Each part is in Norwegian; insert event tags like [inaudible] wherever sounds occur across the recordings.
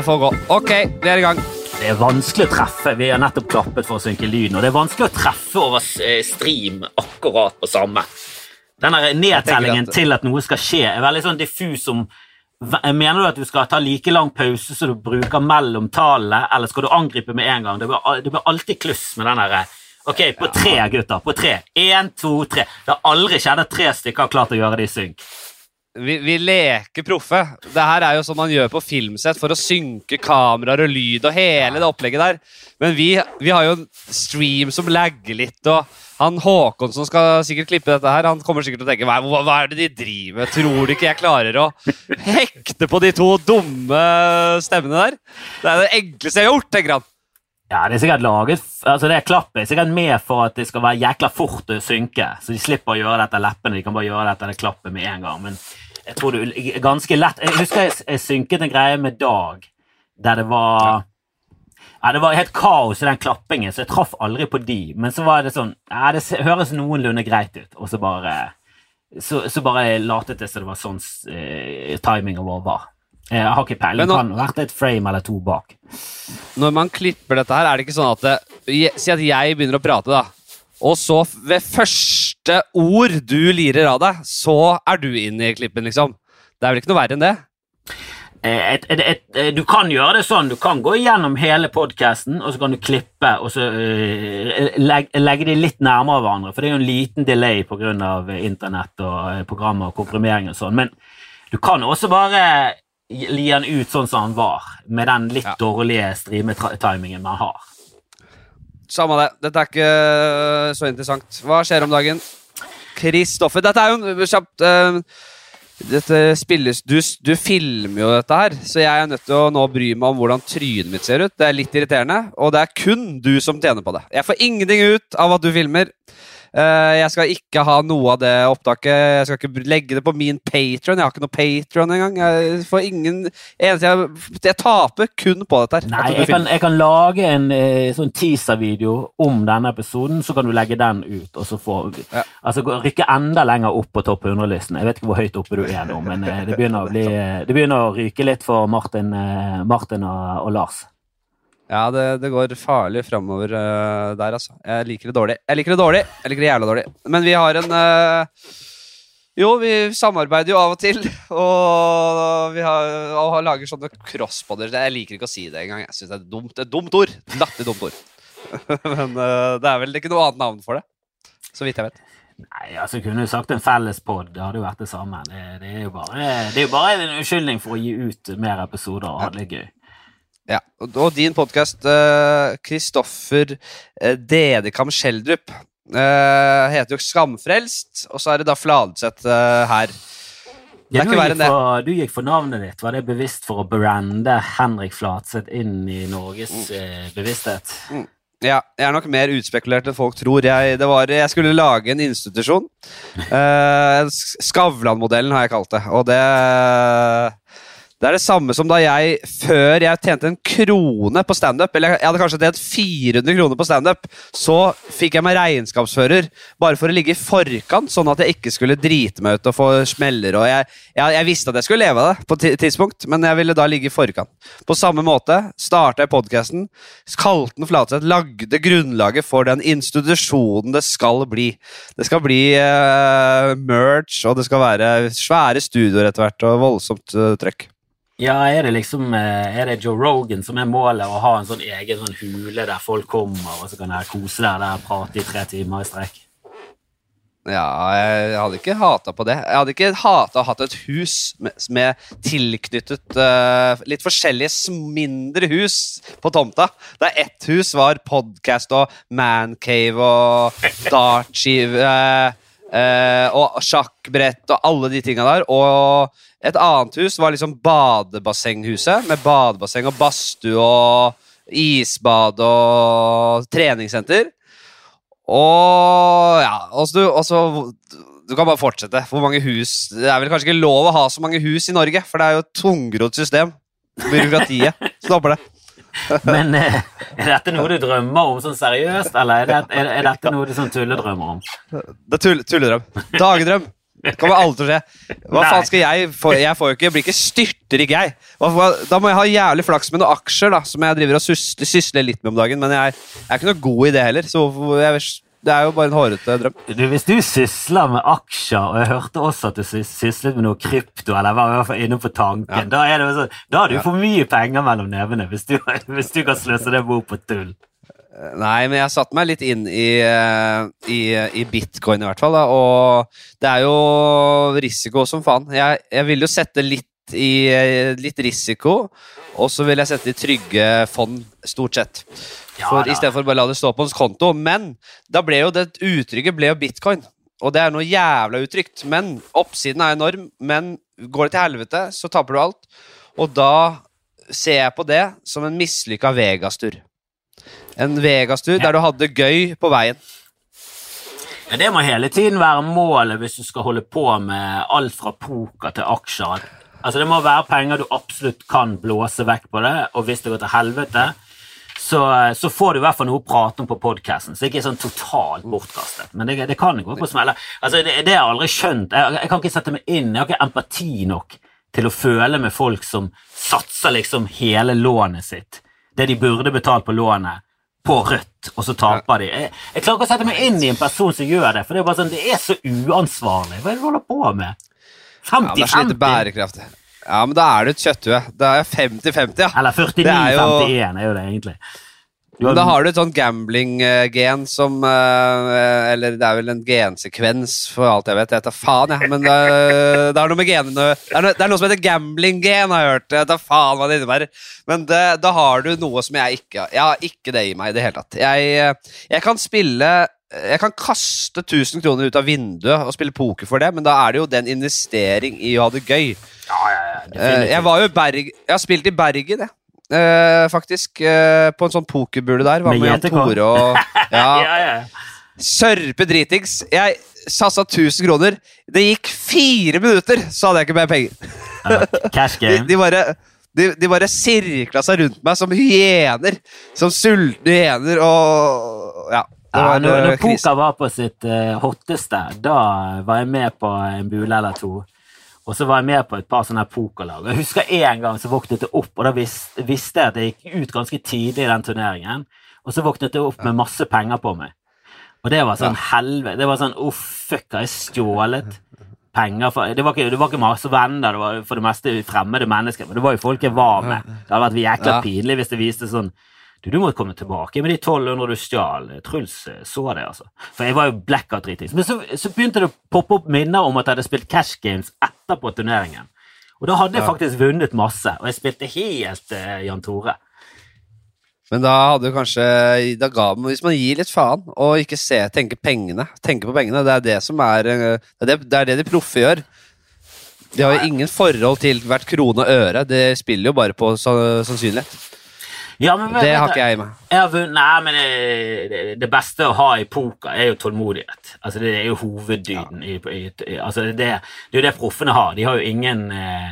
det får gå. Ok, vi er i gang. Det er vanskelig å treffe. Vi har nettopp klappet for å synke lyden, og det er vanskelig å treffe over eh, stream akkurat på samme. Den nedtellingen at- til at noe skal skje, er veldig sånn diffus om Mener du at du skal ta like lang pause som du bruker mellom tallene, eller skal du angripe med en gang? Det blir, det blir alltid kluss med den derre Ok, på tre, gutter. På tre. Én, to, tre. Det har aldri skjedd at tre stykker har klart å gjøre det i synk. Vi, vi leker proffe. Det her er jo sånn man gjør på filmsett for å synke kameraer og lyd og hele det opplegget der. Men vi, vi har jo en stream som lagger litt, og han Håkon som skal sikkert klippe dette her, han kommer sikkert til å tenke hva, hva, er det de driver med? Tror du ikke jeg klarer å hekte på de to dumme stemmene der? Det er det enkleste jeg har gjort, tenker han. Ja, det er sikkert laget Altså, det klappet er sikkert med for at det skal være jækla fort å synke, så de slipper å gjøre dette leppene. De kan bare gjøre dette det klappet med en gang. Men jeg tror er ganske lett Jeg husker jeg, jeg synket en greie med Dag der det var ja, Det var helt kaos i den klappingen, så jeg traff aldri på de. Men så var det sånn ja, Det høres noenlunde greit ut, og så bare Så, så bare latet det som det var sånn eh, timingen vår var. Jeg har ikke peiling. Det kan vært et frame eller to bak. Når man klipper dette her, er det ikke sånn at det, Si at jeg begynner å prate, da. Og så ved første ord du lirer av deg, så er du inne i klippen, liksom. Det er vel ikke noe verre enn det? Eh, et, et, et, eh, du kan gjøre det sånn, du kan gå gjennom hele podcasten, og så kan du klippe og så uh, legge, legge de litt nærmere hverandre, for det er jo en liten delay eh, internett og programmer og komprimering og sånn, men du kan også bare gi den ut sånn som den var, med den litt Ja. dårlige streametimingen man har. Samme det. Dette er ikke så interessant. Hva skjer om dagen? Kristoffer Dette er jo kjapt uh, Dette spilles du, du filmer jo dette her, så jeg er nødt til å nå bry meg om hvordan trynet mitt ser ut. Det er litt irriterende, og det er kun du som tjener på det. Jeg får ingenting ut av at du filmer. Eh, jeg skal ikke ha noe av det opptaket. Jeg skal ikke legge det på min Patron. Jeg har ikke noe Patron engang. Jeg får ingen jeg, jeg taper kun på dette her. Nei, jeg kan, jeg kan lage en eh, sånn teaser-video om denne episoden, så kan du legge den ut, og så få Ja. Altså rykke enda lenger opp på topp 100-listen. Jeg vet ikke hvor høyt oppe du er nå, men eh, det begynner å, bli, det begynner å ryke litt for Martin, Martin og, og Lars. Ja, det, det går farlig framover uh, der, altså. Jeg liker det dårlig. Jeg liker det dårlig. Jeg liker det jævla dårlig. Men vi har en uh, Jo, vi samarbeider jo av og til, og vi har, og lager sånne crossboder. Jeg liker ikke å si det engang. Jeg syns det er dumt, et dumt ord. Latterlig dumt ord. [laughs] Men uh, det er vel ikke noe annet navn for det. Så vidt jeg vet. Nei, altså kunne du sagt en fellespodd, det hadde jo vært det samme. Det, det, er jo bare, det er jo bare en unnskyldning for å gi ut mer episoder og ha det gøy. Ja, og, din podkast, Kristoffer uh, Dedekam Skjeldrup, uh, heter jo Skamfrelst, og så er det da Fladseth uh, her. Det er Ja, du, gikk for, du gikk for navnet ditt. Var det bevisst for å brande Henrik Fladseth inn i Norges Mm. eh, bevissthet? Ja, jeg er nok mer utspekulert enn folk tror. Jeg, det var, jeg skulle lage en institusjon. [laughs] Uh, Skavlan-modellen har jeg kalt det. Og det det er det samme som da jeg, før jeg tjente en krone på standup, eller jeg hadde kanskje tjent 400 kroner på standup, så fikk jeg meg regnskapsfører bare for å ligge i forkant, sånn at jeg ikke skulle drite meg ut og få smeller. Og jeg, jeg, jeg visste at jeg skulle leve av det på tidspunkt, men jeg ville da ligge i forkant. På samme måte starta jeg podkasten, kalte Flatseth, lagde grunnlaget for den institusjonen det skal bli. Det skal bli uh, merch, og det skal være svære studioer etter hvert, og voldsomt uh, trøkk. Ja, er det liksom eh, Er det Joe Rogan som er målet, å ha en sånn egen sånn hule der folk kommer, og så kan dere kose deg der prate i tre timer i strekk? Ja, jeg hadde ikke hata på det. Jeg hadde ikke hata å ha et hus med, med tilknyttet uh, litt forskjellige mindre hus på tomta. Der ett hus var podcast og mancave og dartskive uh, uh, og sjakkbrett og alle de tinga der. Og et annet hus var liksom badebassenghuset, med badebasseng og badstue og isbad og treningssenter. Og ja, du, altså, du kan bare fortsette. Hvor mange hus Det er vel kanskje ikke lov å ha så mange hus i Norge, for det er jo et tungrodd system. Byråkratiet stopper det. [laughs] Men eh, er dette noe du drømmer om sånn seriøst, eller er, det, er, er dette noe du sånn tulledrømmer om? Det er tull, tulledrøm. Dagdrøm. Det kommer aldri til å skje. Hva faen skal jeg få? Jeg får jo ikke, blir ikke styrtrik, jeg. Da må jeg ha jævlig flaks med noen aksjer, da, som jeg driver og sysler, litt med om dagen. Men jeg, jeg er ikke noe god i det heller, så jeg, det er jo bare en hårete drøm. Du, hvis du sysler med aksjer, og jeg hørte også at du syslet med noe krypto, eller var i hvert fall inne på tanken, Ja. da, er det da har du for mye penger mellom nevene, hvis du, [laughs] hvis du kan sløse det bort på tull. Nei, men jeg satte meg litt inn i, eh, i, i bitcoin, i hvert fall. Da, og det er jo risiko som faen. Jeg, jeg vil jo sette litt i litt risiko, og så vil jeg sette i trygge fond, stort sett. Ja, For da. Istedenfor bare å la det stå på ens konto. Men da ble jo det utrygge ble jo bitcoin. Og det er noe jævla utrygt. Men oppsiden er enorm. Men går det til helvete, så taper du alt. Og da ser jeg på det som en mislykka Vegas-tur. En Vegas-tur der du hadde gøy på veien. Ja, det må hele tiden være målet hvis du skal holde på med alt fra poker til aksjer. Altså Det må være penger du absolutt kan blåse vekk på det, og hvis det går til helvete, så, så får du i hvert fall noe å prate om på podkasten. Så det ikke er sånn totalt bortkastet. Men det, det kan gå på smeller. Altså, det, det har jeg aldri skjønt. Jeg, jeg kan ikke sette meg inn, jeg har ikke empati nok til å føle med folk som satser liksom hele lånet sitt, det de burde betalt på lånet, på rødt, og så taper de. Jeg, jeg klarer ikke å sette meg inn i en person som gjør det, for det er bare sånn, det er så uansvarlig. Hva er det du holder på med? Ja, det er så lite 50-50? bærekraftig. Ja, men da er du et kjøtthue. Da er 50-50, ja. Eller Det er jo- 49-51 er jo det, egentlig. Men da har du et sånn gambling-gen som eh, Eller det er vel en gensekvens, for alt jeg vet. Jeg tar faen, jeg. Men det, det er noe med genene det er, noe, det er noe som heter gambling-gen, har jeg hørt. Jeg tar faen hva det innebærer. Men det, da har du noe som jeg ikke har. Jeg har ikke det i meg i det hele tatt. Jeg, eh, jeg kan spille jeg kan kaste 1000 kroner ut av vinduet og spille poker for det, men da er det jo den en investering i å ha det gøy. Ja, ja, ja, Eh, jeg var jo Berg Jeg har spilt i Bergen, jeg. Eh, faktisk. eh, på en sånn pokerbule der. Var Med med Jan Tore og [laughs] ja, ja, ja. Sørpe dritings. Jeg satsa 1000 kroner. Det gikk fire minutter, så hadde jeg ikke mer penger. Cash [laughs] De, game. de bare de, de bare sirkla seg rundt meg som hyener. Som sultne hyener og Ja. Det Ja, var når, eh, når poker var på sitt uh, hotteste, da var jeg med på en bule eller to. Og så var jeg med på et par sånne pokerlag. Jeg husker en gang så våknet jeg opp, og da vis, visste jeg at jeg gikk ut ganske tidlig i den turneringen. Og så våknet jeg opp med masse penger på meg. Og det var sånn helvete. Det var sånn uff, fuck, har jeg stjålet penger for det var, ikke, det var ikke masse venner, det var for det meste fremmede mennesker, men det var jo folk jeg var med. Det hadde vært jækla Ja. pinlig hvis det viste sånn du, du må komme tilbake med de 1200 du stjal. Truls eh, så det, altså. For jeg var jo blackout-dritings. Men så, så begynte det å poppe opp minner om at jeg hadde spilt cash games etterpå turneringen. Og da hadde jeg faktisk vunnet masse, og jeg spilte helt eh, Jan Tore. Men da hadde du kanskje da ga, Hvis man gir litt faen og ikke se, tenker pengene Tenker på pengene, det er det som er eh, Det er det, det, er det de proffe gjør. De har jo ingen forhold til hvert krone og øre. Det spiller jo bare på sannsynlighet. Ja, men, Det har ikke jeg i meg. Nei, men eh, det, det beste å ha i poker er jo tålmodighet. Altså, det er jo hoveddyden. I, i, i, altså, det, det er jo det proffene har. De har jo ingen eh,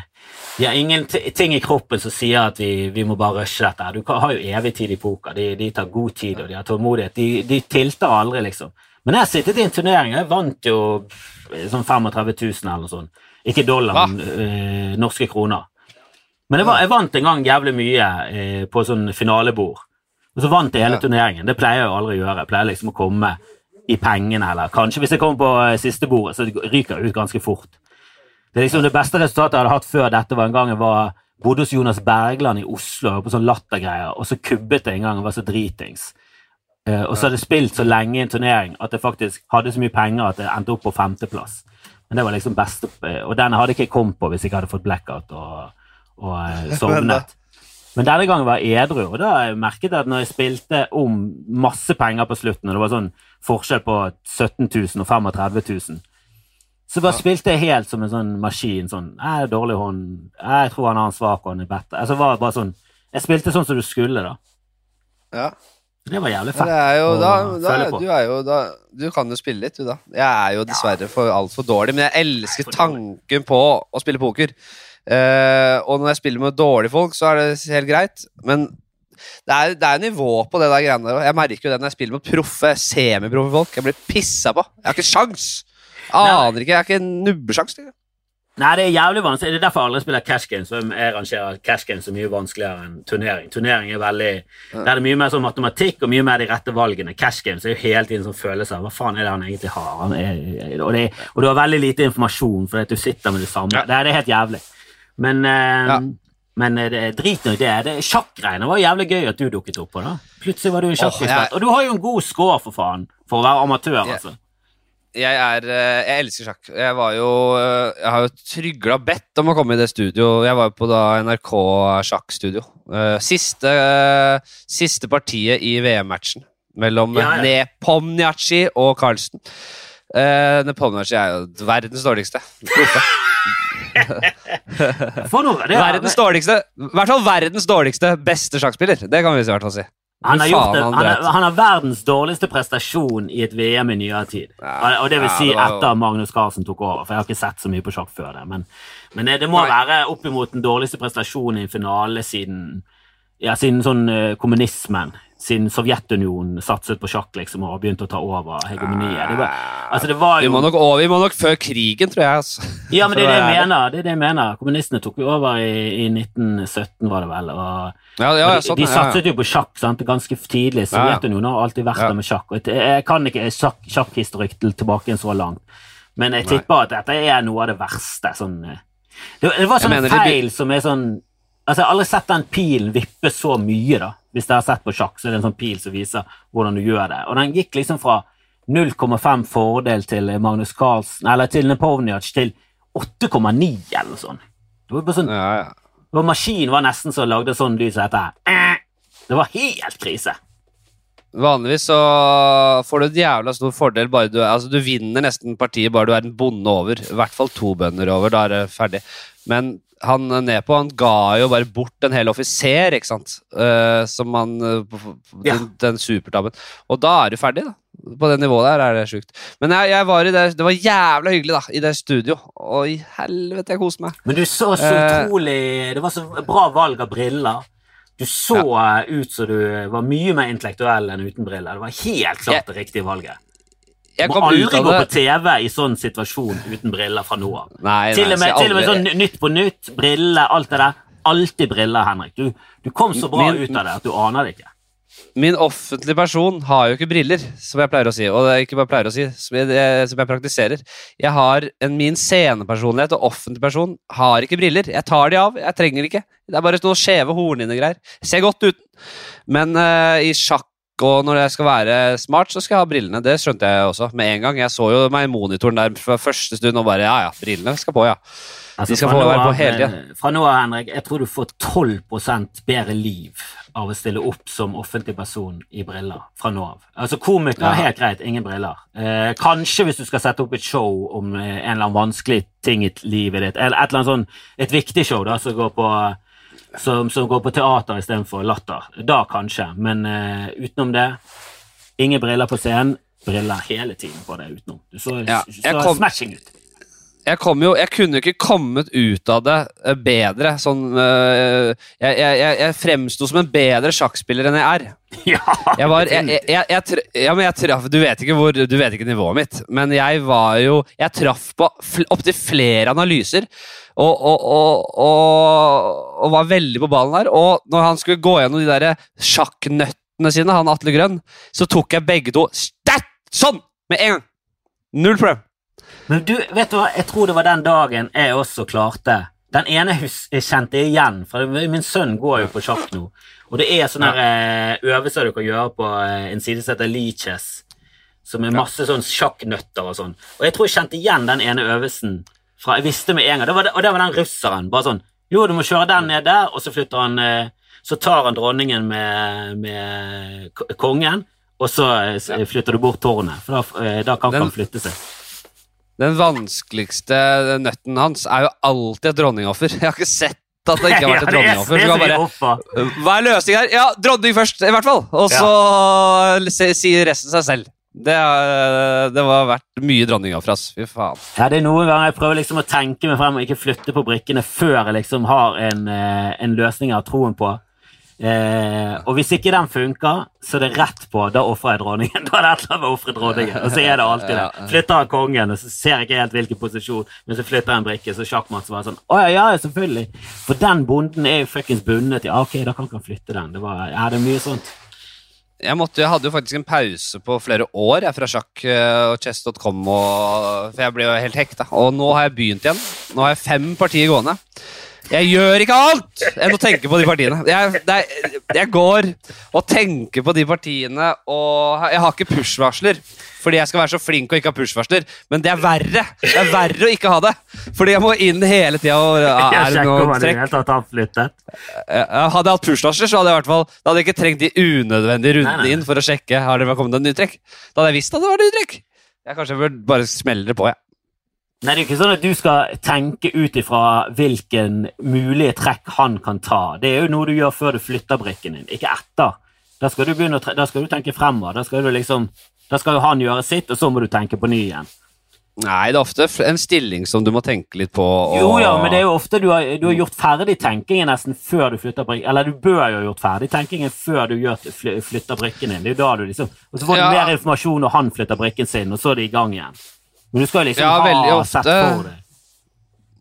de har ingen ting i kroppen som sier at vi, vi må bare rushe dette. Du har jo evig tid i poker. De, de tar god tid, og de har tålmodighet. De, de tilter aldri, liksom. Men jeg har sittet i en turnering, jeg vant jo sånn 35 000 eller noe sånt. Ikke dollar, men øh, norske kroner. Men var, jeg vant en gang jævlig mye eh, på sånn finalebord. Og så vant jeg hele turneringen. Det pleier jeg jo aldri å gjøre. Jeg pleier liksom å komme i pengene, eller kanskje hvis jeg kommer på eh, siste bordet, så ryker jeg ut ganske fort. Det er liksom det beste resultatet jeg hadde hatt før dette, var en gang jeg var, bodde hos Jonas Bergland i Oslo på sånn lattergreier, og så kubbet jeg en gang og var så dritings. Eh, og så hadde jeg spilt så lenge i en turnering at jeg faktisk hadde så mye penger at jeg endte opp på femteplass. Men det var liksom beste, eh, Og den hadde ikke jeg kommet på hvis jeg ikke hadde fått blackout og, og eh, [laughs] sovnet. Men denne gangen var jeg edru, og da merket jeg at når jeg spilte om masse penger på slutten, og det var sånn forskjell på 17 000 og 35 000, så bare spilte jeg helt som en sånn maskin. sånn, jeg er dårlig hånd, jeg tror han har en svak hånd bettet. Altså, var bare sånn, jeg spilte sånn som du skulle, da. Ja. Det var jævlig fett. er jo, da, da, du er jo da Du kan jo spille litt, du, da. Jeg er jo dessverre for altfor dårlig, men jeg elsker tanken på å spille poker. Eh, og når jeg spiller med dårlige folk, så er det helt greit, men det er, det er nivå på det der greiene der. Jeg merker jo det når jeg spiller mot proffe, semiproffe folk. Jeg blir pissa på. Jeg har ikke sjans! Aner ikke. Jeg har ikke nubbesjans. Nei, det er jævlig vanskelig. Det er derfor jeg aldri spiller cash games. Som Jeg rangerer cash games så mye vanskeligere enn turnering. Turnering er veldig Der er det mye mer sånn matematikk og mye mer de rette valgene. Cash games er jo hele tiden sånn følelse av hva faen er det han egentlig har. Han er, og, det, og du har veldig lite informasjon fordi du sitter med det samme. Det, er- det er helt jævlig. Men, eh, Ja. men eh, det, drit nå i det. det Sjakkgreiene var jævlig gøy at du dukket opp på. da Plutselig var du sjakkekspert. jeg- Og du har jo en god score, for faen, for å være amatør. Ja. altså. Jeg er eh, Jeg elsker sjakk. Jeg var jo eh, Jeg har jo trygla bedt om å komme i det studio. Jeg var jo på da NRK sjakkstudio. Eh, Siste, siste partiet i VM-matchen mellom Ja, ja. Nepomniachtchi og Carlsen. Uh, Nepomniachtchi er jo verdens dårligste. [laughs] For noe, det, Verdens dårligste, I hvert fall verdens dårligste beste sjakkspiller. Det kan vi i hvert fall si. Han har, gjort det, han har, han har verdens dårligste prestasjon i et VM i nyere tid. Ja, og det vil ja, si det var etter Magnus Carlsen tok over, for jeg har ikke sett så mye på sjakk før det. Men, men det, det må Nei. være oppimot den dårligste prestasjonen i en finale siden, ja, siden sånn eh, kommunismen. Siden Sovjetunionen satset på sjakk liksom, og begynte å ta over hegemoniet. Det var, altså, det var Vi må nok over, vi må nok før krigen, tror jeg. Altså. Ja, men [laughs] det er det jeg mener. Det er det jeg mener. Kommunistene tok jo over i, i 1917, var det vel. og Ja, ja, de, sånn, de ja, ja. satset jo på sjakk sant? ganske tidlig. Sovjetunionen har alltid vært Ja. der med sjakk. Og jeg, jeg kan ikke sjakk, sjakkhistorikk til tilbake så langt, men jeg tipper at dette er noe av det verste. Sånn, eh. det, det var sånn feil som er sånn Altså, Jeg har aldri sett den pilen vippe så mye, da. Hvis dere har sett på sjakk, så er det en sånn pil som viser hvordan du gjør det. Og den gikk liksom fra 0,5 fordel til Magnus Carlsen, eller til Nepovnjac til 8,9 eller noe sånt. Det var bare sånn Ja, ja. og maskinen var nesten så lagde sånn lyd som dette. her. Det var helt krise. Vanligvis så får du et jævla stor fordel bare du Altså, du vinner nesten partiet bare du er en bonde over. I hvert fall to bønder over. Da er det ferdig. Men han nedpå han ga jo bare bort en hel offiser, ikke sant? uh, som han uh, på- Ja. Den, den supertabben. Og da er du ferdig, da. På det nivået der er det sjukt. Men jeg, jeg var i det Det var jævla hyggelig, da, i det studio. Og i helvete, jeg koste meg. Men du så så Eh. utrolig Det var så bra valg av briller. Du så ja. ut som du var mye mer intellektuell enn uten briller. Det var helt klart det riktige valget. Jeg må aldri gå på TV i sånn situasjon uten briller fra nå av. Til og med, til og med sånn Nytt på Nytt, briller, alt det der. Alltid briller, Henrik. Du, du kom så bra Min- ut av det at du aner det ikke. Min offentlige person har jo ikke briller, som jeg pleier å si. Og det er ikke bare pleier å si, som jeg, som jeg praktiserer. Jeg har en, Min scenepersonlighet og offentlig person har ikke briller. Jeg tar de av, jeg trenger de ikke. Det er bare noen skjeve hornhinnegreier. Ser godt uten. Men uh, i sjakk og når jeg skal være smart, så skal jeg ha brillene. Det skjønte jeg også med en gang. Jeg så jo meg i monitoren der fra første stund og bare ja, ja, brillene skal på, ja. Altså, De skal få være på hele tida. eh, Fra nå av, Henrik, jeg tror du får 12% bedre liv av å stille opp som offentlig person i briller fra nå av. Altså, komiker Ja. helt greit, ingen briller. Eh, kanskje hvis du skal sette opp et show om eh, en eller annen vanskelig ting i livet ditt, eller et eller annet sånn, et viktig show da, som går på, som, som går på teater istedenfor latter. Da kanskje, men uh, utenom det, ingen briller på scenen, briller hele tiden på deg utenom. Du så, Ja, så kom- smashing ut. Jeg kom jo Jeg kunne ikke kommet ut av det eh, bedre. Sånn eh, Jeg, jeg, jeg, fremsto som en bedre sjakkspiller enn jeg er. [laughs] Ja, Jeg var Ja, men jeg traff Du vet hvor Du vet ikke nivået mitt, men jeg var jo Jeg traff på opptil flere analyser. Og, og, og, og, og var veldig på ballen der. Og når han skulle gå gjennom de der sjakknøttene sine, han Atle Grønn, så tok jeg begge to stat, sånn! Med en gang! Null problem. Men du, vet du hva, jeg tror det var den dagen jeg også klarte Den ene jeg kjente jeg igjen, for min sønn går jo på sjakk nå. Og det er sånne her, eh, øvelser du kan gjøre på eh, en side som heter Leaches, som er masse sånn sjakknøtter og sånn. Og jeg tror jeg kjente igjen den ene øvelsen fra Jeg visste med en gang, det var, det- og det var den russeren. Bare sånn Jo, du må kjøre den ned der, og så flytter han eh, Så tar han dronningen med, med kongen, og så flytter du bort tårnet, for da, da kan Den- han flytte seg. Den vanskeligste nøtten hans er jo alltid et dronningoffer. Jeg har ikke sett at det ikke har vært et [laughs] er- dronningoffer. er bare. Hva er løsningen her? Ja, dronning først, i hvert fall. Og så sier resten seg selv. Det, er- det var vært mye dronningoffer, ass. Fy faen. Ja, det er noen ganger jeg prøver liksom å tenke meg frem og ikke flytte på brikkene før jeg liksom har en, eh, en løsning jeg har troen på. Eh, og hvis ikke den funker, så er det rett på da ofrer jeg dronningen. [laughs] Da er det et eller annet med dronningen. Og så er det alltid det. Flytter han kongen, og så ser jeg ikke helt hvilken posisjon, men så flytter han brikke, så sjakkmatt så var det sånn Å ja, ja, selvfølgelig. For den bonden er jo fuckings bundet. Ja, ok, da kan ikke han flytte den. Det var, ja, det er mye sånt. Jeg, måtte, jeg hadde jo faktisk en pause på flere år jeg, fra sjakk eh, og chess.com, for jeg ble jo helt hekta. Og nå har jeg begynt igjen. Nå har jeg fem partier gående. Jeg gjør ikke alt enn å tenke på de partiene. Jeg, er, jeg går og tenker på de partiene, og jeg har ikke push-varsler. Fordi jeg skal være så flink og ikke ha push-varsler. Men det er verre Det er verre å ikke ha det. Fordi jeg må inn hele tida og ja, Er det noe trekk? Hadde jeg hatt push-varsler, så hadde jeg i hvert fall Da hadde jeg ikke trengt de unødvendige rundene inn for å sjekke Har det kommet en ny trekk. Da hadde jeg visst at det var ny trekk. Jeg kanskje bør bare smelle det på, jeg. Nei, det er jo ikke sånn at du skal tenke ut ifra hvilken mulige trekk han kan ta. Det er jo noe du gjør før du flytter brikken din, ikke etter. Da skal du, tre da skal du tenke fremover. Da skal, du liksom, da skal jo han gjøre sitt, og så må du tenke på ny igjen. Nei, det er ofte en stilling som du må tenke litt på. Og... Jo, ja, men det er jo ofte du har, du har gjort ferdig tenkingen nesten før du flytter brikken. Eller du bør jo ha gjort ferdig tenkingen før du gjør, flytter brikken din. Det er jo da du liksom Og så får du Ja. mer informasjon når han flytter brikken sin, og så er det i gang igjen. Men du skal liksom Ja, ha ofte. sett for deg.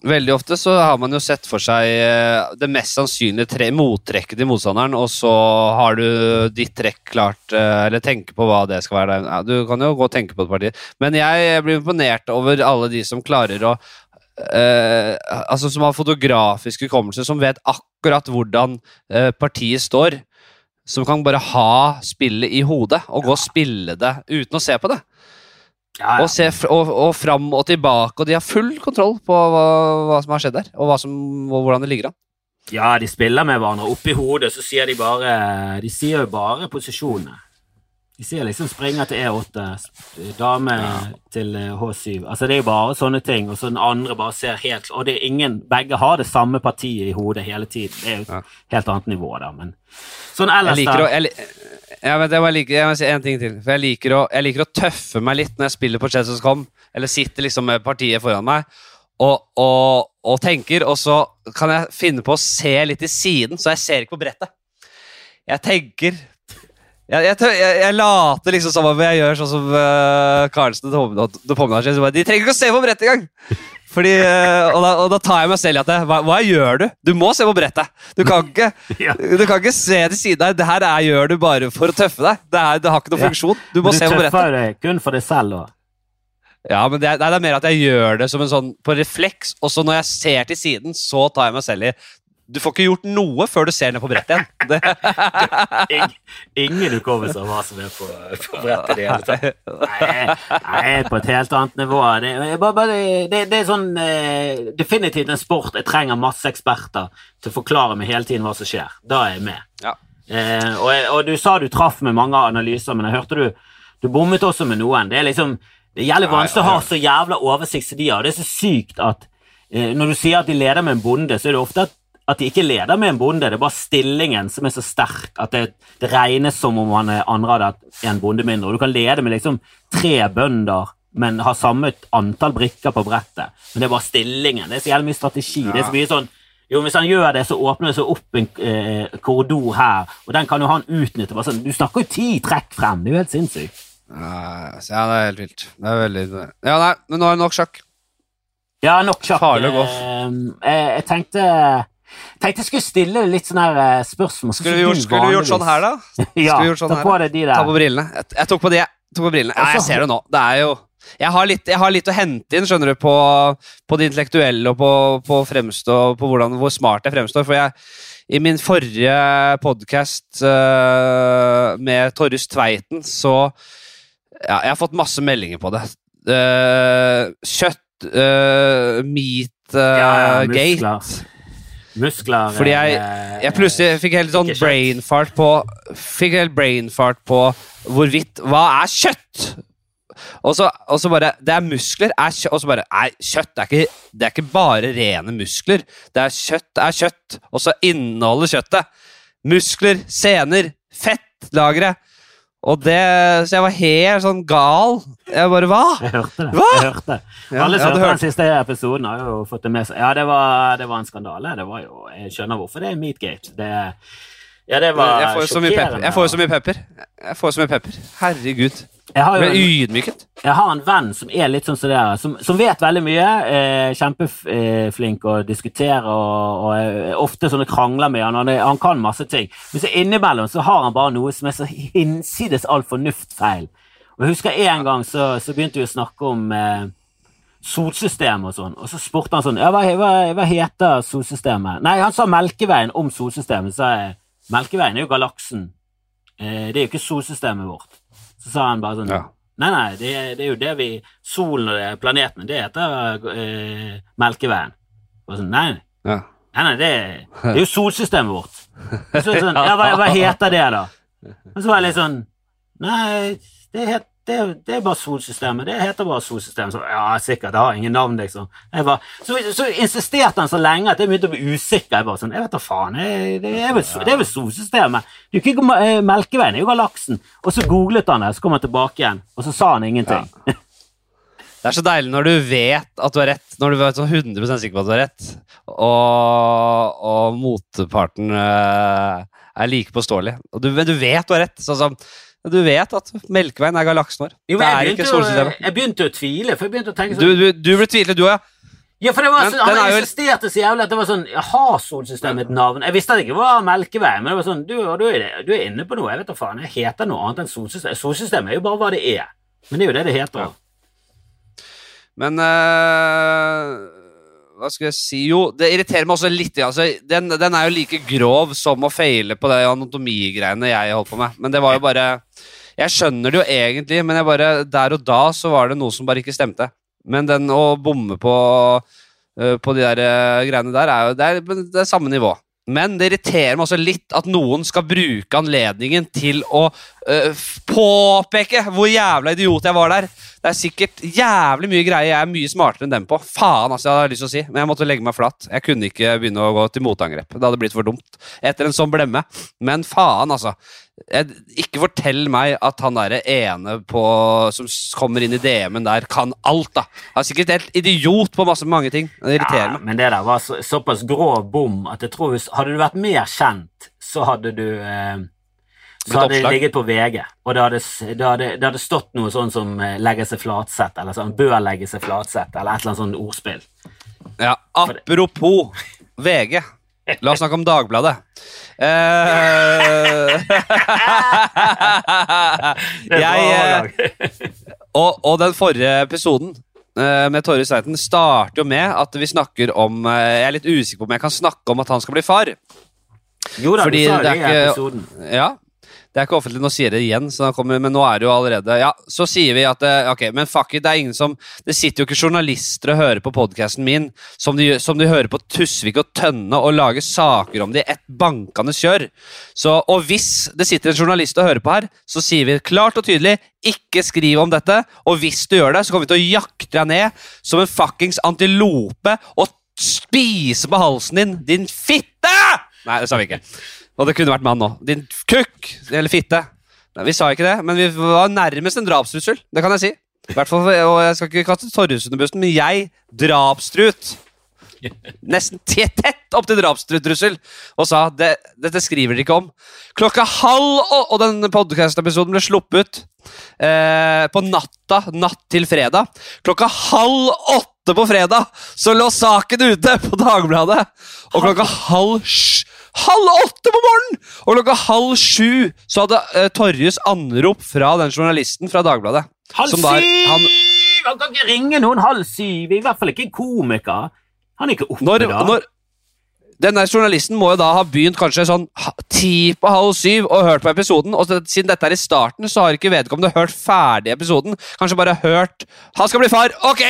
Veldig ofte så har man jo sett for seg eh, det mest sannsynlige tre mottrekket til motstanderen, og så har du ditt trekk klart, eh, eller tenker på hva det skal være. Ja, du kan jo gå og tenke på et parti. Men jeg blir imponert over alle de som klarer å Uh, Altså som har fotografisk hukommelse, som vet akkurat hvordan uh, partiet står. Som kan bare ha spillet i hodet og gå og spille det uten å se på det. Ja, ja. Og, se, og, og fram og tilbake, og de har full kontroll på hva, hva som har skjedd der, og, som, og hvordan det ligger an. Ja, de spiller med hverandre. Oppi hodet så sier de bare De sier jo bare posisjonene. De sier liksom springer til E8, dame ja. til eh, H7. Altså Det er jo bare sånne ting, og så den andre bare ser helt Og det er ingen Begge har det samme partiet i hodet hele tiden. Det er jo et helt annet nivå, da, men Sånn Jeg ellers, liker å da. jeg, ja, men det var like, jeg må si en ting til. For jeg liker, å, jeg liker å tøffe meg litt når jeg spiller på Chess.com, eller sitter liksom med partiet foran meg, og, og, og tenker, og så kan jeg finne på å se litt i siden, så jeg ser ikke på brettet. Jeg tenker jeg, jeg, jeg, jeg later liksom som om jeg gjør sånn som uh, Karlsen og Tomnasje. De trenger ikke å se på brettet engang! Fordi, eh, og, da, og da tar jeg meg selv i at hva, hva gjør du? Du må se på brettet! Du kan ikke, [laughs] du kan ikke se til siden der. Det her er, gjør du bare for å tøffe deg. Det, er, det har ikke noen funksjon. Du må Du se på brettet. tøffer deg kun for deg selv, òg. Ja, men det er, det er mer at jeg gjør det som en sånn på refleks, og så når jeg ser til siden, så tar jeg meg selv i Du får ikke gjort noe før du ser ned på brettet igjen. Det, Ing, ingen hukommelse av hva som er på, på brettet. i det hele tatt. Nei, nei, på et helt annet nivå. Det, det, det er sånn eh, definitivt en sport jeg trenger masse eksperter til å forklare meg hele tiden hva som skjer. Da er jeg med. Ja. Eh, og, og du sa du traff med mange analyser, men jeg hørte du du bommet også med noen. Det er liksom det gjelder vanskelig å ha så jævla oversikt som de har. Det er så sykt at eh, når du sier at de leder med en bonde, så er det ofte at at de ikke leder med en bonde, det er bare stillingen som er så sterk at det, det regnes som om han er anradet en bonde mindre. Og du kan lede med liksom tre bønder, men ha samme antall brikker på brettet. Men det er bare stillingen. Det er så jævlig mye strategi. Det er så mye sånn jo, Hvis han gjør det, så åpner det seg opp en eh, korridor her, og den kan jo han utnytte. Bare sånn, du snakker jo ti trekk frem, det er jo helt sinnssykt. ja, ja, det er helt vilt. Det er veldig Ja, nei, men nå er det nok sjakk. Ja, nok sjakk. Farlig å gå. Eh, jeg, jeg tenkte tenkte jeg skulle stille litt sånne her, eh, spørsmål. Skulle du gjort, skulle du gjort sånn her, da? [laughs] Ja, sånn ta på deg de Ta på brillene. Jeg, jeg tok på de, jeg på brillene. Ja, jeg ser det nå. Det er jo jeg har, litt, jeg har litt å hente inn skjønner du, på, på det intellektuelle og på, på, fremstå, på hvordan, hvor smart jeg fremstår. For jeg, i min forrige podkast med Torjus Tveiten, så ja, Jeg har fått masse meldinger på det. Uh, kjøtt uh, Meat uh, Ja, ja, gate. Muskler. Fordi jeg, eh, jeg plutselig fikk helt sånn brain fart på Fikk helt brain fart på hvorvidt Hva er kjøtt? Og så, og så bare Det er muskler. Er kjøtt, og så bare Nei, kjøtt er ikke, det er ikke bare rene muskler. Det er kjøtt er kjøtt, og så inneholder kjøttet muskler, sener, fettlagre. Og det Så jeg var helt sånn gal. Jeg bare Hva? Jeg hørte det. Hva? Jeg hørte det. Ja, Alle som har hørte den siste episoden, har jo fått det med seg. Ja, det var, det var en skandale. Det var jo, Jeg skjønner hvorfor det er Meatgate. Det, Ja, det var. Jeg får jo så mye pepper. Jeg får jo så mye pepper. Herregud. Jeg har jo en, ydmyket. jeg har en venn som er litt sånn som det der, som, som vet veldig mye. Eh, Kjempeflink å diskutere og, og er ofte sånne krangler med han. Han, er, han kan masse ting. Men så innimellom så har han bare noe som er så hinsides all fornuftfeil. Og jeg husker En gang så, så begynte vi å snakke om eh, solsystemet og sånn, og så spurte han sånn ja, hva, hva, hva heter solsystemet? Nei, han sa Melkeveien om solsystemet. Så sa jeg Melkeveien er jo galaksen. Eh, det er jo ikke solsystemet vårt. Så sa han bare sånn Ja. Nei, nei, det, det er jo det vi Solen og det, planetene, det heter eh, Melkeveien. Og sånn, nei, Ja. nei, nei det, det er jo solsystemet vårt. Så sånn, ja, hva, hva heter det, da? Og så var jeg litt sånn Nei, det, het, det, det er bare solsystemet. Det heter bare solsystemet. Så, ja, sikkert. Det har ingen navn, liksom. Bare, så, så insisterte han så lenge at jeg begynte å bli usikker. Jeg bare sånn, jeg vet da faen. jeg- Det er vel, det er vel solsystemet. Du kan ikke eh, Melkeveien, det er jo galaksen. Og så googlet han det, så kom han tilbake igjen, og så sa han ingenting. Det er så deilig når du vet at du har rett, når du er sånn 100 sikker på at du har rett, og, og motparten eh, er like påståelig. Du, men du vet du har rett. Sånn som du vet at Melkeveien er galaksen vår. Jo, det er ikke solsystemet. jeg begynte å tvile, for jeg begynte å tenke Du, sånn du, du ble tvilende, du òg. Ja, for det var Men Han er insisterte så jævlig at det var sånn Har solsystemet et navn? Jeg visste at det ikke var Melkeveien, men det var sånn Du, du, er, du er inne på noe. Jeg vet da faen. Jeg heter noe annet enn solsystemet. Solsystemet er jo bare hva det er. Men det er jo det det heter. Ja. Men eh, Hva skal jeg si Jo, det irriterer meg også litt. Altså, den, den er jo like grov som å feile på de anatomigreiene jeg holdt på med. Men det var jo bare Jeg skjønner det jo egentlig, men bare, der og da så var det noe som bare ikke stemte. Men den å bomme på, eh, på de der eh, greiene der, er jo det er, det er samme nivå. Men det irriterer meg også litt at noen skal bruke anledningen til å øh, påpeke hvor jævla idiot jeg var der. Det er sikkert jævlig mye greier jeg er mye smartere enn dem på. Faen, altså, jeg hadde lyst til å si. Men jeg måtte legge meg flatt. Jeg kunne ikke begynne å gå til motangrep. Det hadde blitt for dumt etter en sånn blemme. Men faen, altså. Jeg, ikke fortell meg at han derre ene på, som kommer inn i DM-en der, kan alt, da. Han er sikkert helt idiot på masse mange ting. Det irriterer Ja, meg. men det der var så, såpass grov bom at jeg tror Hadde du vært mer kjent, så hadde du eh, så hadde det ligget på VG, og det hadde, det hadde, det hadde stått noe sånn som eh, 'legge seg flatsett', eller sånn 'bør legge seg flatsett', eller et eller annet sånt ordspill. Ja, apropos VG. [laughs] La oss snakke om Dagbladet. [laughs] Uh, jeg, eh, og, og den forrige episoden uh, med Torje Sveiten starter jo med at vi snakker om uh, Jeg er litt usikker på om jeg kan snakke om at han skal bli far. Jo da, fordi du sa det i episoden. Ja, det er ikke offentlig, nå sier det igjen, så kommer, men nå er det jo allerede Ja, så sier vi at eh, Ok, men fuck it, det er ingen som Det sitter jo ikke journalister og hører på podkasten min som de, som de hører på Tusvik og Tønne og lager saker om det i ett bankende kjør. Så, og hvis det sitter en journalist og hører på her, så sier vi klart og tydelig ikke skriv om dette, og hvis du gjør det, så kommer vi til å jakte deg ned som en fuckings antilope og spise på halsen din, din fitte! Nei, det sa vi ikke. Og det kunne vært mann òg. Din kukk! Eller fitte. Nei, vi sa ikke det, men vi var nærmest en drapstrussel. Det kan jeg si. Hvert og Jeg skal ikke kaste Torjus under bussen, men jeg, drapstrut Nesten te- tett opp til drapstrussel, og sa det, dette skriver dere ikke om. Klokka halv Og, og den podcast-episoden ble sluppet eh, på natta, natt til fredag. Klokka halv åtte på fredag så lå saken ute på Dagbladet! Og klokka halv sj- Halv åtte på morgenen! Og klokka halv sju så hadde eh, Torjus anrop fra den journalisten fra Dagbladet. Halv Som syv! han- Han kan ikke ringe noen halv syv. I hvert fall ikke en komiker. Han er ikke oppe Når, da. når denne journalisten må jo da ha begynt kanskje sånn ti på halv syv og hørt på episoden. Og siden dette er i starten, så har ikke vedkommende hørt ferdig episoden. Kanskje bare hørt 'Han skal bli far'. Ok,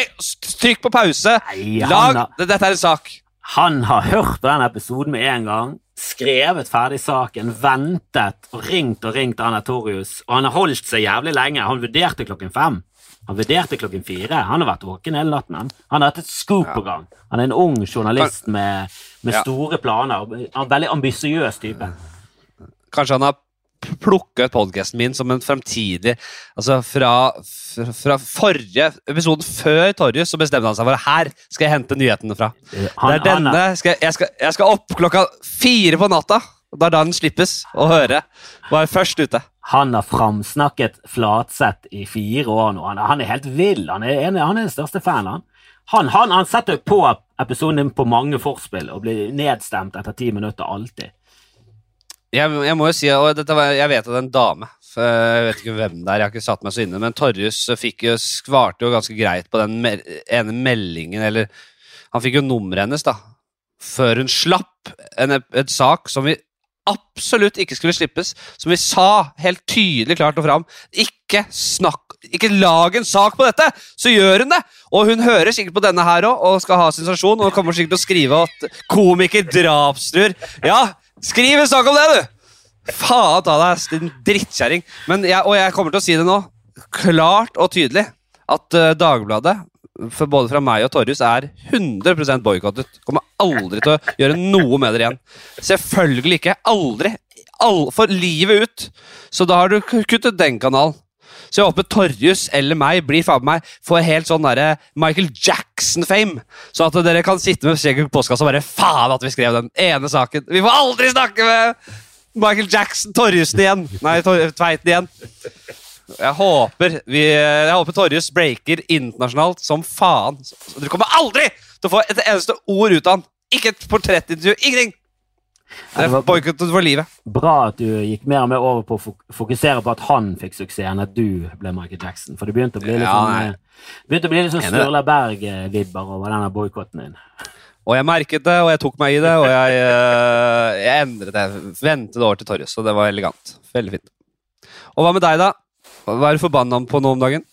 trykk på pause. Nei, Lag Dette er en sak. Han har hørt på den episoden med en gang, skrevet ferdig saken, ventet og ringt og ringt Anna Torjus, og han har holdt seg jævlig lenge. Han vurderte klokken fem. Han vurderte klokken fire. Han har vært våken hele natten. Han, han har hatt et scoop på gang. Han er en ung journalist med, med store planer. En veldig ambisiøs type. Kanskje han har p- plukket podkasten min som en fremtidig Altså fra, fra, forrige episoden før Torjus, så bestemte han seg for her skal jeg hente nyhetene fra. Han- det er denne skal, jeg, jeg, skal, jeg skal opp klokka fire på natta. Det er da den slippes å høre. Var først ute. Han har framsnakket Flatseth i fire år nå. Han, han er helt vill. Han er, en, han er den største fan, han. Han, han, han setter på episoden din på mange forspill og blir nedstemt etter ti minutter alltid. Jeg, jeg må jo si, og var, jeg vet at det er en dame, jeg vet ikke hvem det er, jeg har ikke satt meg så inne, men Torjus fikk jo, svarte jo ganske greit på den ene meldingen, eller Han fikk jo nummeret hennes, da, før hun slapp en, en sak som vi absolutt ikke skulle slippes, som vi sa helt tydelig klart og fram. Ikke snakk Ikke lag en sak på dette! Så gjør hun det! Og hun hører sikkert på denne her òg og skal ha sensasjon, og kommer sikkert til å skrive at komiker drapstruer. Ja, skriv en sak om det, du! Faen ta deg, din drittkjerring. Og jeg kommer til å si det nå, klart og tydelig, at uh, Dagbladet for både fra meg og Torjus er 100% boikottet. Kommer aldri til å gjøre noe med dere igjen. Selvfølgelig ikke. Aldri. All, for livet ut. Så da har du kuttet den kanalen. Så jeg håper Torjus eller meg blir faen meg får helt sånn derre Michael Jackson-fame. Så at dere kan sitte med skjegget i postkassa og bare Faen at vi skrev den ene saken! Vi får aldri snakke med Michael Jackson Torjusen igjen! Nei, Tveiten igjen. Jeg håper, vi, jeg håper Torjus breaker internasjonalt som faen. Dere kommer aldri til å få et eneste ord ut av han! Ikke et portrettintervju! Ingenting! Det er boikottet for livet. Bra at du gikk mer og mer over på å fokusere på at han fikk suksess, enn at du ble Michael Jackson. For det begynte å bli litt sånn eh, begynte å bli litt sånn Sturla Berg-vibber over denne boikotten din. Og jeg merket det, og jeg tok meg i det, og jeg, eh, jeg endret det. Ventet over til Torjus, og det var elegant. Veldig fint. Og hva med deg, da? Hva er du forbanna på nå om dagen?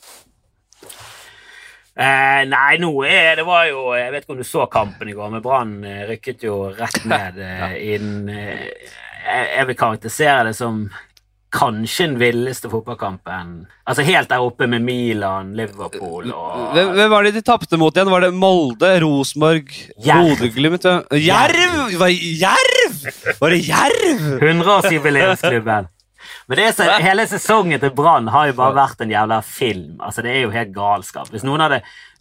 Eh, nei, nå er det var jo Jeg vet ikke om du så kampen i går, men Brann eh, rykket jo rett ned ja. inn eh, Jeg vil karakterisere det som kanskje den villeste fotballkampen. Altså Helt der oppe med Milan, Liverpool og Hvem, hvem var det de tapte mot igjen? Var det Molde, Rosenborg, Bodø-Glimt? Jerv! Var det Jerv?! Var det Jerv?! 100-årsjubileumsklubben. Men det så, hele sesongen til Brann har jo bare vært en jævla film. Altså Det er jo helt galskap. Hvis noen hadde,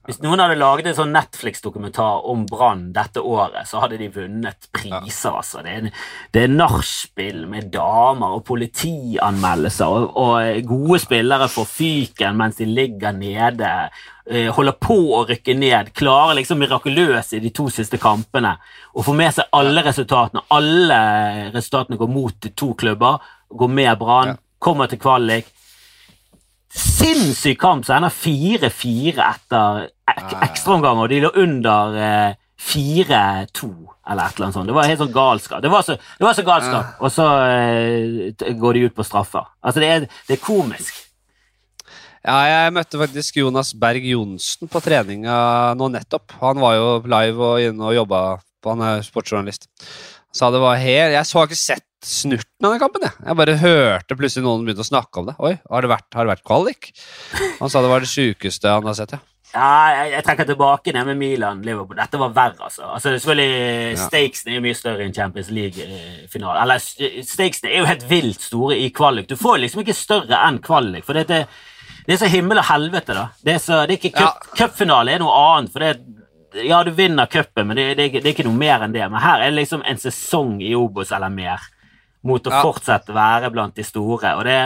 hvis noen hadde laget en sånn Netflix-dokumentar om Brann dette året, så hadde de vunnet priser. altså. Det er, det er nachspiel med damer og politianmeldelser, og, og gode spillere får fyken mens de ligger nede. Eh, holder på å rykke ned, klarer liksom mirakuløst i de to siste kampene å få med seg alle resultatene. Alle resultatene går mot to klubber går med Brann, kommer til kvalik. Sinnssyk kamp som ender 4-4 etter ek ekstraomganger, og de lå under eh, 4-2 eller et eller annet sånt. Det var helt sånn galskap. Det var så, det var så galskap, og så eh, går de ut på straffer. Altså, det er, det er komisk. Ja, jeg møtte faktisk Jonas Berg Johnsen på treninga nå nettopp. Han var jo live og inne og jobba han er sportsjournalist. Sa det var helt, Jeg så ikke sett snurten av den kampen. Jeg. jeg bare hørte plutselig noen begynte å snakke om det. Oi, har det vært, har det vært kvalik? Han sa det var det sjukeste han har sett, ja. Ja, jeg, jeg trekker tilbake det med Milan Liverpool. Dette var verre, altså. altså selvfølgelig. Stakesene er jo mye større enn Champions League-finale. Eller stakesene er jo helt vilt store i kvalik. Du får liksom ikke større enn kvalik. For det, det, det er så himmel og helvete, da. Det er, så, det er ikke Cupfinale ja. er noe annet. for det ja, du vinner cupen, men det, det, det, er ikke noe mer enn det. Men her er det liksom en sesong i Obos eller mer mot å ja. fortsette være blant de store. og det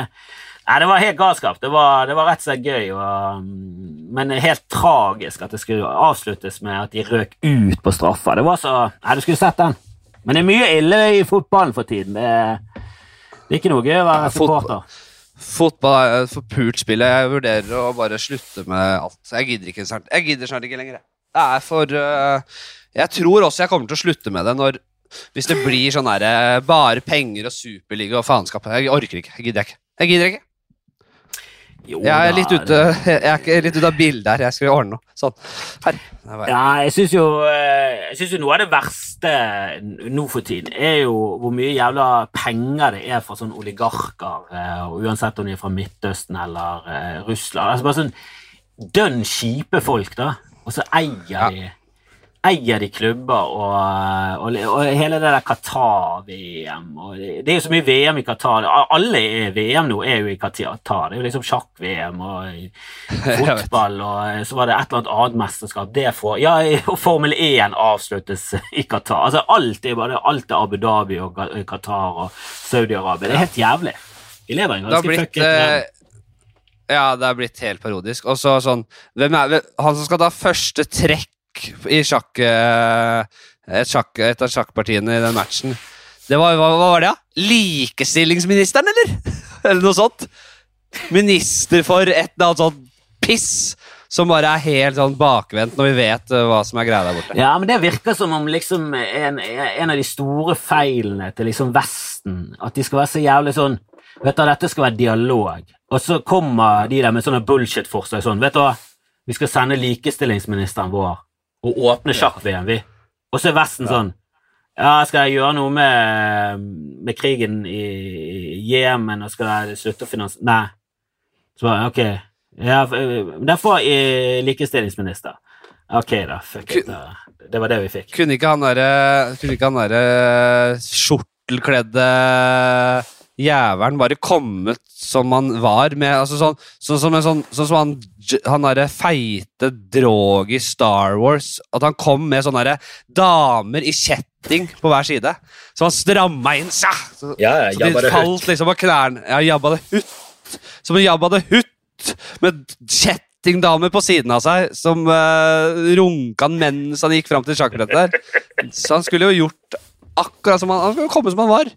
Nei, Det var helt galskap. Det var, det var rett og slett gøy, og, mm, men helt tragisk at det skulle avsluttes med at de røk ut på straffa. Det var så Nei, du skulle sett den. Men det er mye ille i fotballen for tiden. Det er, det er ikke noe gøy å være supporter. Fotball er et forpult spill. Jeg vurderer å bare slutte med alt. Jeg gidder ikke snart. Jeg gidder snart ikke lenger. Det er for uh, Jeg tror også jeg kommer til å slutte med det når hvis det blir sånn der, eh, bare penger og superliga og faenskap. Jeg orker ikke. Jeg gidder ikke. Jeg gidder ikke. Jo, jeg er litt ute, [laughs] ute av bildet her. Jeg skal ordne noe. Sånn. Her. Ja, jeg syns jo, eh, jeg synes jo noe av det verste nå for tiden er jo hvor mye jævla penger det er fra sånne oligarker, eh, uansett om de er fra Midtøsten eller Russland. Altså bare sånn dønn kjipe folk, da. Og så eier de eier de klubber, og, og, og hele det der Qatar-VM det, det er jo så mye VM i Qatar. Alle VM nå er jo i Qatar. Det er jo liksom sjakk-VM og [laughs] fotball, og så var det et eller annet annet mesterskap. Det får, ja, og Formel 1 avsluttes i Qatar. Altså, alt er bare alt er Abu Dhabi og Qatar og Saudi-Arabia. Det er helt jævlig. Vi lever i en ganske fucket eh, Ja, det er blitt helt parodisk. Og så sånn hvem er, Han som skal ta første trekk i sjakk, eh, et, sjakk, et av sjakkpartiene i den matchen det var, hva, hva var det, da? Likestillingsministeren, eller? [laughs] eller noe sånt? Minister for et eller annet sånt piss som bare er helt sånn bakvendt når vi vet uh, hva som er greia der borte. Ja, men det virker som om liksom en, en, av de store feilene til liksom Vesten At de skal være så jævlig sånn Vet du, dette skal være dialog. Og så kommer de der med sånne bullshit-forslag sånn Vet du hva, vi skal sende likestillingsministeren vår og åpne sjakk-VM, vi. Og så er Vesten sånn ja, skal jeg gjøre noe med, med krigen i Jemen, og skal jeg slutte å finansiere Nei. Så bare, ok. Ja, Derfor er likestillingsminister. Ok, da. Fuck it. Det var det vi fikk. Kunne ikke han derre der skjortelkledde jævelen bare kommet som han var med altså sånn, sånn, som, sånn, sånn som han, han derre feite drog i Star Wars. At han kom med sånne der, damer i kjetting på hver side. Så han stramma inn så, ja, ja, så de falt liksom på knærne. Ja, Jabba det Hutt. Som en Jabba det Hutt med kjettingdamer på siden av seg som uh, runka han mens han gikk fram til sjakkbrettet der. Så han skulle jo gjort akkurat som han, han skulle komme som han var.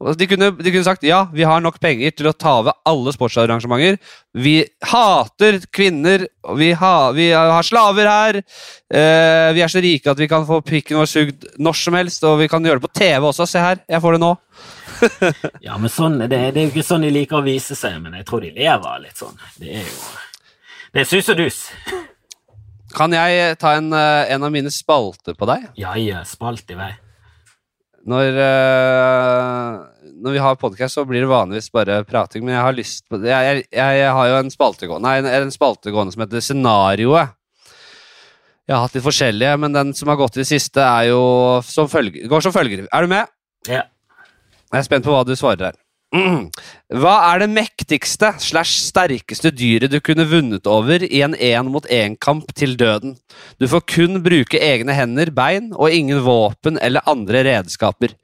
De kunne, de kunne, sagt ja, vi har nok penger til å ta over alle sportsarrangementer. Vi hater kvinner, vi, ha, vi har slaver her. Eh, vi er så rike at vi kan få pikken vår sugd når som helst, og vi kan gjøre det på TV også. Se her, jeg får det nå. [laughs] ja, men sånn, det, det, er jo ikke sånn de liker å vise seg, men jeg tror de lever litt sånn. Det er jo Det er sus og dus. Kan jeg ta en, eh, en av mine spalter på deg? Ja, ja, spalt i vei. Når, uh, når vi har podkast, så blir det vanligvis bare prating, men jeg har lyst på Jeg, jeg, jeg har jo en spaltegående, nei, en spaltegående som heter Scenarioet. Jeg har hatt litt forskjellige, men den som har gått i det siste, er jo som følger, går som følger. Er du med? Ja. Jeg er spent på hva du svarer her. Hva er det mektigste slash sterkeste dyret du kunne vunnet over i en én-mot-én-kamp til døden? Du får kun bruke egne hender, bein og ingen våpen eller andre redskaper.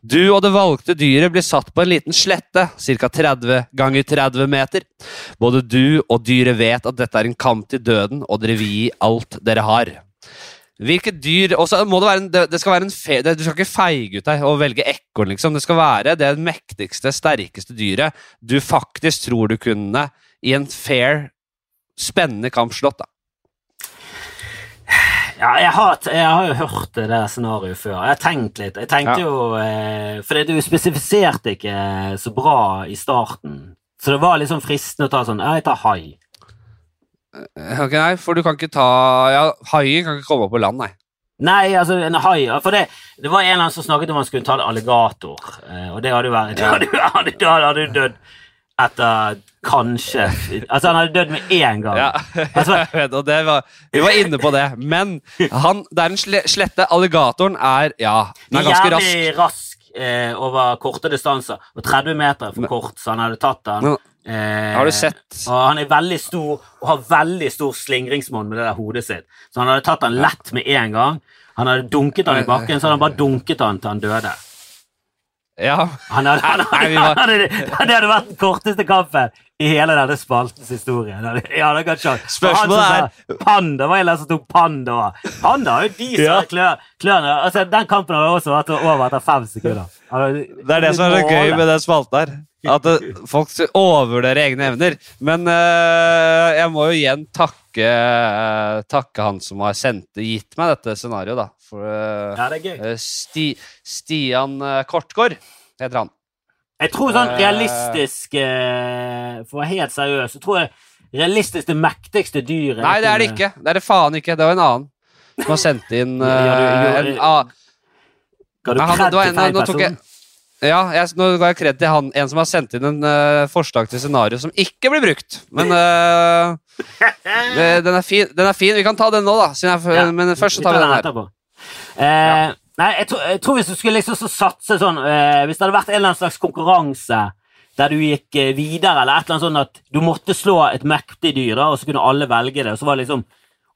Du og det valgte dyret blir satt på en liten slette, ca. 30 ganger 30 meter. Både du og dyret vet at dette er en kamp til døden, og dere vil gi alt dere har. Hvilket dyr også må det, være en, det, det skal være en fe, det, Du skal ikke feige ut deg og velge ekorn, liksom. Det skal være det mektigste, sterkeste dyret du faktisk tror du kunne i en fair, spennende kamp slått, da. Ja, jeg har, jeg har, jo hørt det der scenarioet før. Jeg har tenkt litt. Jeg tenkte ja. jo eh, For du spesifiserte ikke så bra i starten. Så det var liksom fristende å ta sånn Jeg tar hai. Eh, ok, nei, for du kan ikke ta Ja, haien kan ikke komme opp på land, nei. Nei, altså en hai For det, det var en eller annen som snakket om han skulle ta en alligator, eh, og det hadde jo vært Da hadde, han dødd etter kanskje Altså, han hadde dødd med én gang. Ja, altså, [laughs] jeg vet, og det var, Vi var inne på det, men han, det er en slette. Alligatoren er Ja, den er ganske rask. Jævlig rask eh, over korte distanser. Og 30 meter er for kort, så han hadde tatt den. Eh, har du sett? Og han er veldig stor og har veldig stor slingringsmonn med det der hodet sitt. Så han hadde tatt han lett med en gang. Han hadde dunket han i bakken, så hadde han bare dunket han til han døde. Ja. Han hadde, han hadde, han hadde, det hadde vært den korteste kampen i hele denne spaltens historie. Ja, det kan Spørsmålet er Panda var en som tok panda. Panda har jo de ja. klørne altså, Den kampen har også vært over etter fem sekunder. Det er det som er så gøy med den spalten her. At uh, folk overvurderer egne evner. Men uh, jeg må jo igjen takke, uh, takke han som har sendt, gitt meg dette scenarioet, da. For, ja, det er gøy. Sti, Stian Kortgård heter han. Jeg tror sånn realistisk For å være helt seriøs, så tror jeg realistisk det mektigste dyret Nei, det er det ikke. Det er det faen ikke. Det var en annen som har sendt inn uh, en uh, Ga du kred til feil person? Ja, jeg, nå ga jeg kred til han, en som har sendt inn en uh, forslag til scenario som ikke blir brukt. Men uh, [laughs] den, er fin, den, er fin, Vi kan ta den nå, da. Jeg, ja, men først så tar vi den her. Eh, Nei, jeg, tror- jeg tror hvis du skulle liksom så satse sånn eh, Hvis det hadde vært en eller annen slags konkurranse der du gikk eh, videre, eller et eller annet sånn at du måtte slå et mektig dyr, da, og så kunne alle velge det, og så var det liksom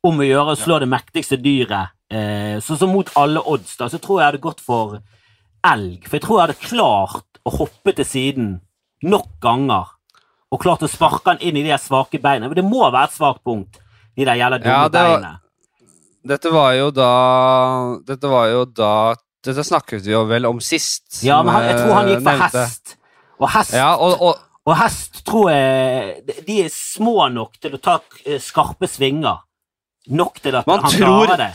om å gjøre å slå det mektigste dyret, eh, så, så mot alle odds, da, så tror jeg jeg hadde gått for elg. For jeg tror jeg hadde klart å hoppe til siden nok ganger, og klart å sparke han inn i de svake beina. Men det må være et svakt punkt, i det jævla dumme Ja, det var- beinet. Dette var jo da Dette var jo da Dette snakket vi jo vel om sist. Ja, men han, jeg tror han gikk for eh, nevnte. hest. Og hest, Ja, og, og, og hest tror jeg de- er små nok til å ta eh, skarpe svinger. Nok til at Man han tror- klarer det.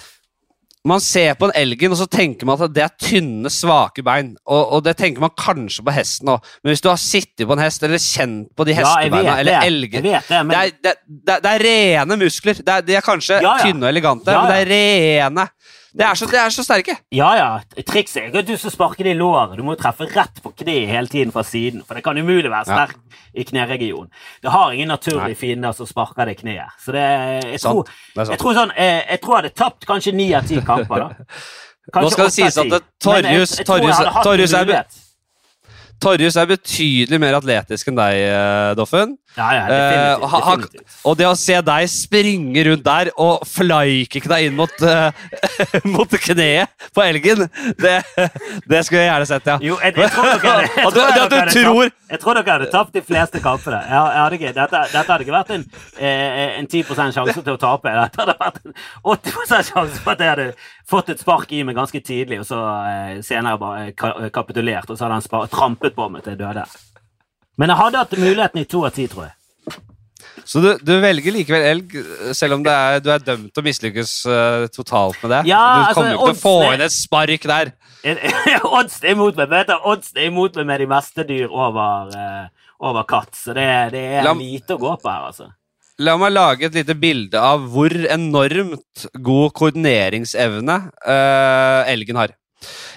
Man ser på en elgen, og så tenker man at det er tynne, svake bein. Og, og det tenker man kanskje på hesten òg. Men hvis du har sittet på en hest, eller kjent på de hestebeina, ja, eller elgen det, men det, er, det, det, er rene muskler. Det er, de er kanskje Ja, ja. tynne og elegante, men det er rene. Det er så, det er så sterke. Ja, ja. Trikset er ikke at du skal sparke det i låret. Du må treffe rett på kneet hele tiden fra siden. For det kan umulig være Ja. i kneregionen. Det har ingen naturlige fiender som sparker det kneet. Så det, jeg, tror, Det jeg, tror sånn, jeg, jeg tror jeg hadde tapt kanskje ni av ti kamper. da. [laughs] Kanskje Nå skal det sies at Torjus- Torjus- Torjus er. Torjus er betydelig mer atletisk enn deg, eh, Doffen. Ja, ja, definitivt, uh, ha- ha- Og det å se deg springe rundt der og flaike deg inn mot, uh, [laughs] mot kneet på elgen, det, det skulle jeg gjerne sett, ja. Jo, jeg, jeg tror dere [laughs] jeg tror dere du tror- tapt, jeg tror dere hadde tapt de fleste kampene. Jeg, jeg dette, dette hadde ikke vært en, en 10% sjanse til å tape. Dette hadde vært en 80 sjanse for at jeg hadde fått et spark i meg ganske tidlig, og så senere bare ka kapitulert, og så hadde han spa- på meg til jeg døde. Men jeg hadde hatt muligheten i to av ti, tror jeg. Så du, du velger likevel elg, selv om det er, du er dømt til å mislykkes uh, totalt med det? Ja, du altså, kommer jo ikke til å få inn et spark der. [laughs] Odds er imot meg. Vet du, odds er imot meg med de meste dyr over, uh, over katt, så det, det er La- lite å gå på her, altså. La meg lage et lite bilde av hvor enormt god koordineringsevne uh, elgen har.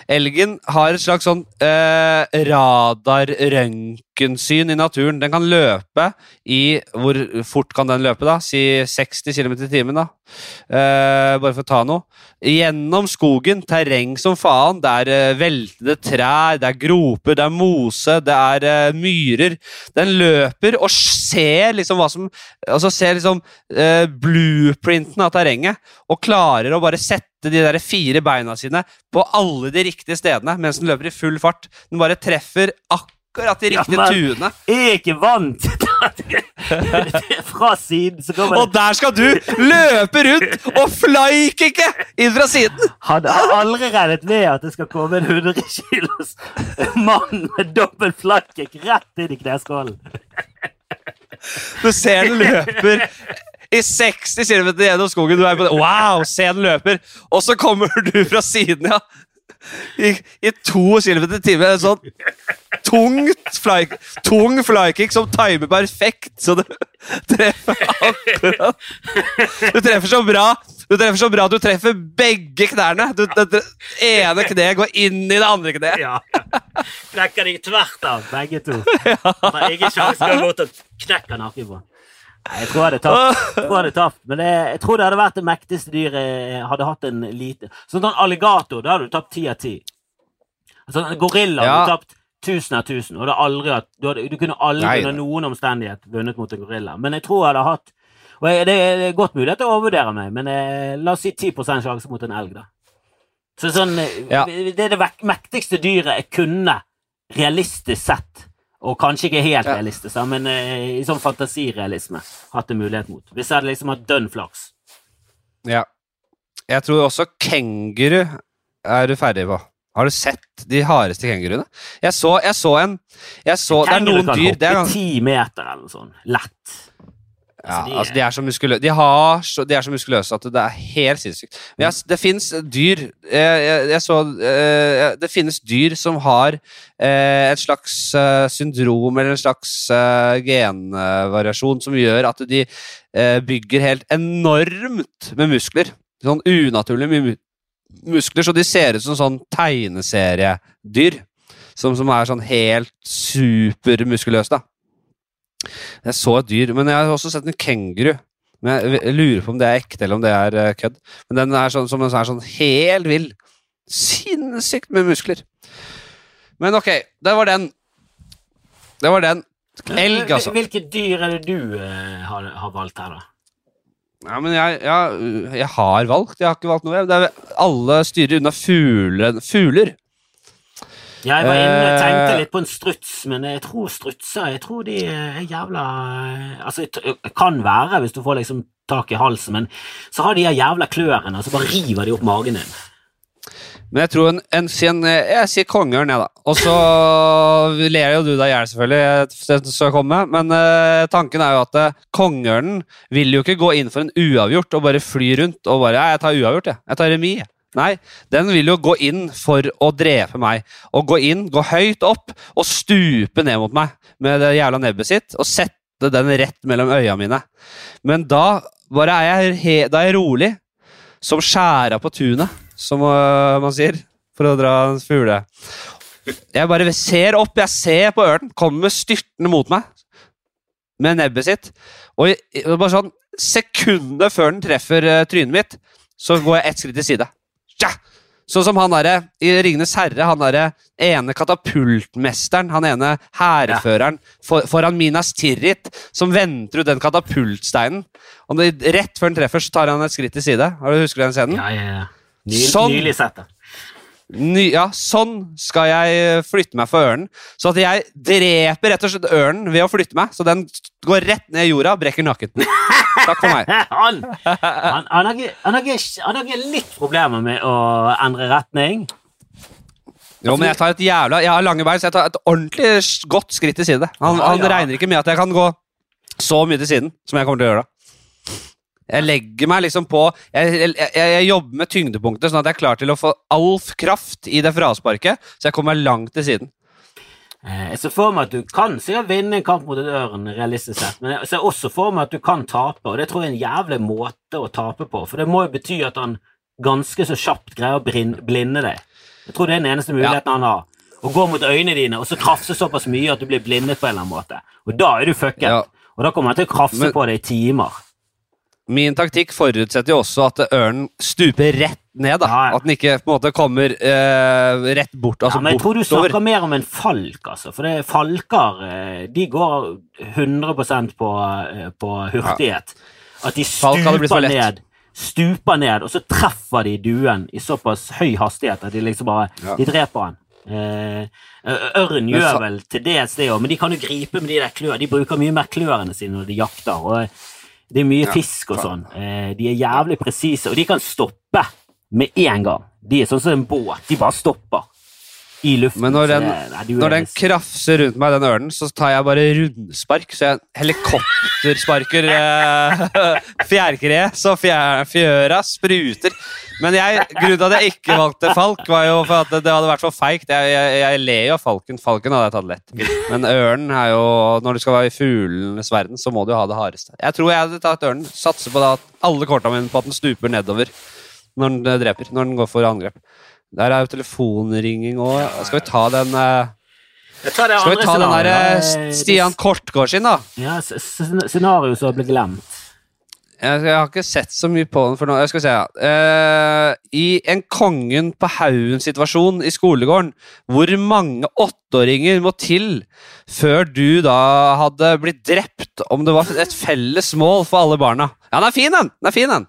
Elgen har et slags sånn eh, radar-røntgensyn i naturen. Den kan løpe i Hvor fort kan den løpe, da? Si 60 km i timen, da. Eh, bare for å ta noe. Gjennom skogen, terreng som faen. Det er eh, veltede trær, det er groper, det er mose, det er eh, myrer. Den løper og ser liksom hva som Altså ser liksom eh, blueprinten av terrenget, og klarer å bare sette de der fire beina sine på alle de riktige stedene mens den løper i full fart. Den bare treffer akkurat de Ja, riktige men- tuene. Jeg er ikke vant til at Fra siden så kommer Og der skal du løpe rundt og flykicke inn fra siden! Hadde aldri regnet med at det skal komme en 100 kilos mann med dobbel flakkek rett inn i kneskålen. Du ser den løper i 60 km gjennom skogen. Du er på det. Wow, se den løper! Og så kommer du fra siden, ja. I, i to kilometer i timen. En sånn tungt fly, tung flykick som timer perfekt, så du treffer akkurat Du treffer så bra Du treffer så bra at du treffer begge knærne. Du, det, det ene kneet går inn i det andre kneet. Ja. Knekker deg tvert av, begge to. [laughs] Det er å gå til å knekke nakken på. Jeg tror jeg hadde tapt, jeg hadde tapt. men det, jeg tror det hadde vært det mektigste dyret jeg hadde hatt en lite Sånn en alligator, da hadde du tapt ti av ti. Sånn gorilla hadde Ja. du tapt tusen av tusen. Og det aldri, du, hadde, du kunne aldri Nei, under noen omstendighet vunnet mot en gorilla. Men jeg tror jeg hadde hatt og jeg, Det er godt mulighet til å overvurdere meg, men eh, la oss si 10 sjanse mot en elg, da. Så sånn, eh, Ja. Det er det mektigste dyret jeg kunne, realistisk sett, og kanskje ikke helt Ja. realistisk, men eh, i sånn fantasirealisme, hatt en mulighet mot. Hvis jeg hadde liksom hatt dønn flaks. Ja. Jeg tror også kenguru er du ferdig på. Har du sett de hardeste kenguruene? Jeg så, jeg så en jeg så, Det er noen dyr Kenguru kan hoppe ti meter eller noe sånt. Lett. Ja, altså, de- altså, de er så muskuløse De, har så, de er så muskuløse at det er helt sinnssykt. Men jeg, det fins dyr jeg, jeg, jeg så eh, Det finnes dyr som har eh, et slags eh, syndrom eller en slags genvariasjon som gjør at de bygger helt enormt med muskler. Sånn unaturlig mye muskler, så de ser ut som sånn tegneseriedyr. Som, som er sånn helt supermuskuløse, da. Jeg så et dyr, men jeg har også sett en kenguru Men jeg, jeg lurer på om det er ekte, eller om det er eh, kødd. Men den er sånn, som en sånn- er sånn helt vill. Sinnssykt med muskler. Men ok, det var den. Det var den. Elg, altså. Hvilke dyr er det du eh, har, har valgt her, da? Ja, men jeg, ja, jeg har valgt. Jeg har ikke valgt noe. Det er, alle styrer unna fugler. fugler. Jeg var inne og tenkte Eh. litt på en struts, men jeg tror strutser Jeg tror de er jævla Altså, det kan være hvis du får liksom tak i halsen, men så har de de jævla klørne, og så bare river de opp magen din. Men jeg tror en, en, si en Jeg sier kongeørn, jeg, da. Og så [laughs] ler jo du deg i hjel, selvfølgelig, det skal komme. Men uh, tanken er jo at uh, kongeørnen vil jo ikke gå inn for en uavgjort og bare fly rundt og bare ja, 'Jeg tar uavgjort, jeg. Jeg tar remis.' Jeg». Nei, den vil jo gå inn for å drepe meg. Og gå inn, gå høyt opp og stupe ned mot meg med det jævla nebbet sitt og sette den rett mellom øya mine. Men da bare er jeg, da er jeg rolig, som skjæra på tunet, som øh, man sier, for å dra en fugle. Jeg bare ser opp, jeg ser på ørnen, kommer styrtende mot meg med nebbet sitt. Og bare sånn sekundet før den treffer øh, trynet mitt, så går jeg ett skritt til side. Tja! Sånn som han derre i Ringenes herre, han derre ene katapultmesteren, han ene hærføreren for, foran Minas Tirith, som venter ut den katapultsteinen. Og det, rett før han treffer, så tar han et skritt til side. Har du Husker du den scenen? Ja, ja, ja. Ny, Sånn. Nylig sett det. Ny, ja, sånn skal jeg flytte meg for ørnen. Så at jeg dreper rett og slett ørnen ved å flytte meg. Så den går rett ned i jorda og brekker nakken. Takk for meg. [laughs] Han, han, han, har, han, har, han har litt problemer med å endre retning. Jo, men jeg tar et jævla Jeg har lange bein, så jeg tar et ordentlig godt skritt til side. Han, han regner ikke med at jeg kan gå så mye til siden som jeg kommer til å gjøre da. Jeg legger meg liksom på Jeg, jeg, jeg, jobber med tyngdepunktet, sånn at jeg er klar til å få all kraft i det frasparket, så jeg kommer langt til siden. Eh, Jeg ser for meg at du kan sikkert vinne en kamp mot et ørn, realistisk sett, men jeg ser også for meg at du kan tape, og det tror jeg er en jævlig måte å tape på, for det må jo bety at han ganske så kjapt greier å blinde deg. Jeg tror det er den eneste muligheten han har. Å gå mot øynene dine og så krafse såpass mye at du blir blindet på en eller annen måte. Og da er du fucket. Ja. Og da kommer han til å krafse Men- på deg i timer. Min taktikk forutsetter jo også at ørnen stuper rett ned. da. Ja, ja. At den ikke på en måte kommer eh, rett bort. Altså ja, men jeg tror du snakker mer om en falk, altså. For det er falker eh, de går 100% på, eh, på hurtighet. At de stuper ned, stuper ned, og så treffer de duen i såpass høy hastighet at de liksom bare Ja. De dreper han. Eh, ørn gjør vel til dels det òg, men de kan jo gripe med de der klør. De bruker mye mer klørne sine når de jakter. og det er mye fisk og sånn. Eh, de er jævlig presise, og de kan stoppe med en gang. De er sånn som en båt. De bare stopper i luften. Men når den, det- når den krafser rundt meg, den ørnen, så tar jeg bare rundspark. Så jeg helikoptersparker [laughs] eh, [laughs] fjærkre, så fjær, fjøra spruter. Men jeg, grunnen til at jeg ikke valgte falk, var jo for at det hadde vært for feigt. Jeg, jeg, jeg ler jo av falken. Falken hadde jeg tatt lett. Men ørnen er jo Når du skal være i fuglenes verden, så må du jo ha det hardeste. Jeg tror jeg hadde tatt ørnen. Satser på da at alle korta mine på at den stuper nedover når den dreper. Når den går for angrep. Der er jo telefonringing òg. Skal vi ta den eh, Skal vi ta den der eh. Stian Kortgård sin, da? Ja, scenario som ble glemt. Jeg, har ikke sett så mye på den for nå. Skal se, ja. Eh, I en Kongen på haugen-situasjon i skolegården, hvor mange åtteåringer må til før du da hadde blitt drept, om det var et felles mål for alle barna? Ja, den er fin, den! den, er fin, den.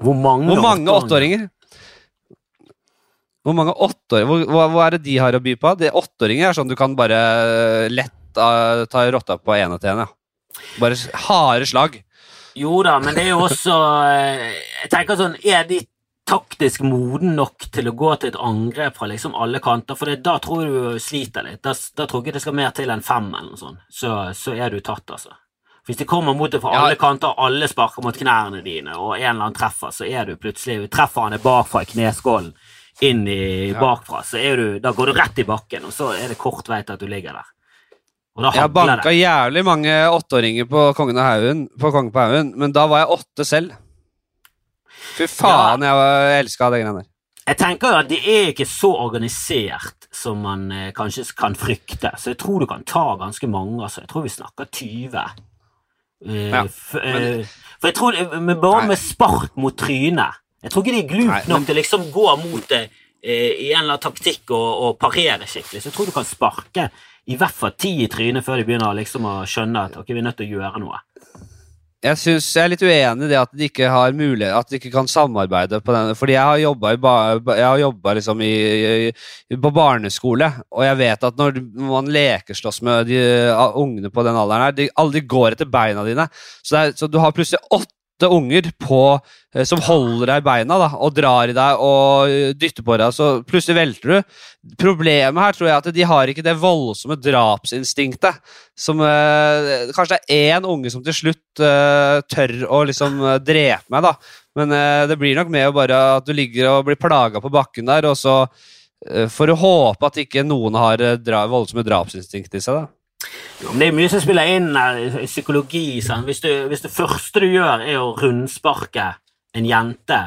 Hvor mange, mange åtteåringer? Hvor mange åtteåringer hva, hva er det de har å by på? Det Åtteåringer er sånn du kan bare lett uh, ta rotta på ene til én. Ja. Bare harde slag. Jo da, men det er jo også eh, Jeg tenker sånn Er de taktisk moden nok til å gå til et angrep fra liksom alle kanter? For det, da tror du sliter litt. Da, da tror jeg ikke det skal mer til enn fem, eller noe sånt. Så, så er du tatt, altså. Hvis de kommer mot deg fra alle kanter, alle sparker mot knærne dine, og en eller annen treffer, så er du plutselig Treffer han deg bakfra i kneskålen, inn i Ja. bakfra, så er du Da går du rett i bakken, og så er det kort vei til at du ligger der. Jeg har banka det. jævlig mange åtteåringer på Kongen på Kongen på Haugen, men da var jeg åtte selv. Fy faen, var- jeg elska de greiene der. Jeg tenker jo at det er ikke så organisert som man eh, kanskje kan frykte, så jeg tror du kan ta ganske mange. altså. Jeg tror vi snakker 20. Uh, Ja, men... eh, For jeg tror men bare Nei. med spark mot trynet Jeg tror ikke de er glupe nok men- til liksom gå mot det eh, i en eller annen taktikk og, og parere skikkelig. Så jeg tror du kan sparke i hvert fall ti i trynet før de begynner liksom å skjønne at ok, vi er nødt til å gjøre noe. Jeg, synes, jeg er litt uenig i det at de ikke har mulighet At de ikke kan samarbeide på den Fordi jeg har jobba i Jeg har liksom i, i, på barneskole, og jeg vet at når man lekeslåss med de uh, ungene på den alderen her, de, alle de går etter beina dine. Så, det er, så du har plutselig åtte unger på, eh, som holder deg i beina da, og drar i deg og eh, dytter på deg, så plutselig velter du. Problemet her tror jeg at de har ikke det voldsomme drapsinstinktet. Som eh, Kanskje det er én unge som til slutt eh, tør å liksom eh, drepe meg, da. Men eh, det blir nok med bare at du ligger og blir plaga på bakken der, og så får du håpe at ikke noen har dra, voldsomme drapsinstinkt i seg, da. Det er mye som spiller inn i psykologi. Sant? Hvis, du, hvis det første du gjør, er å rundsparke en jente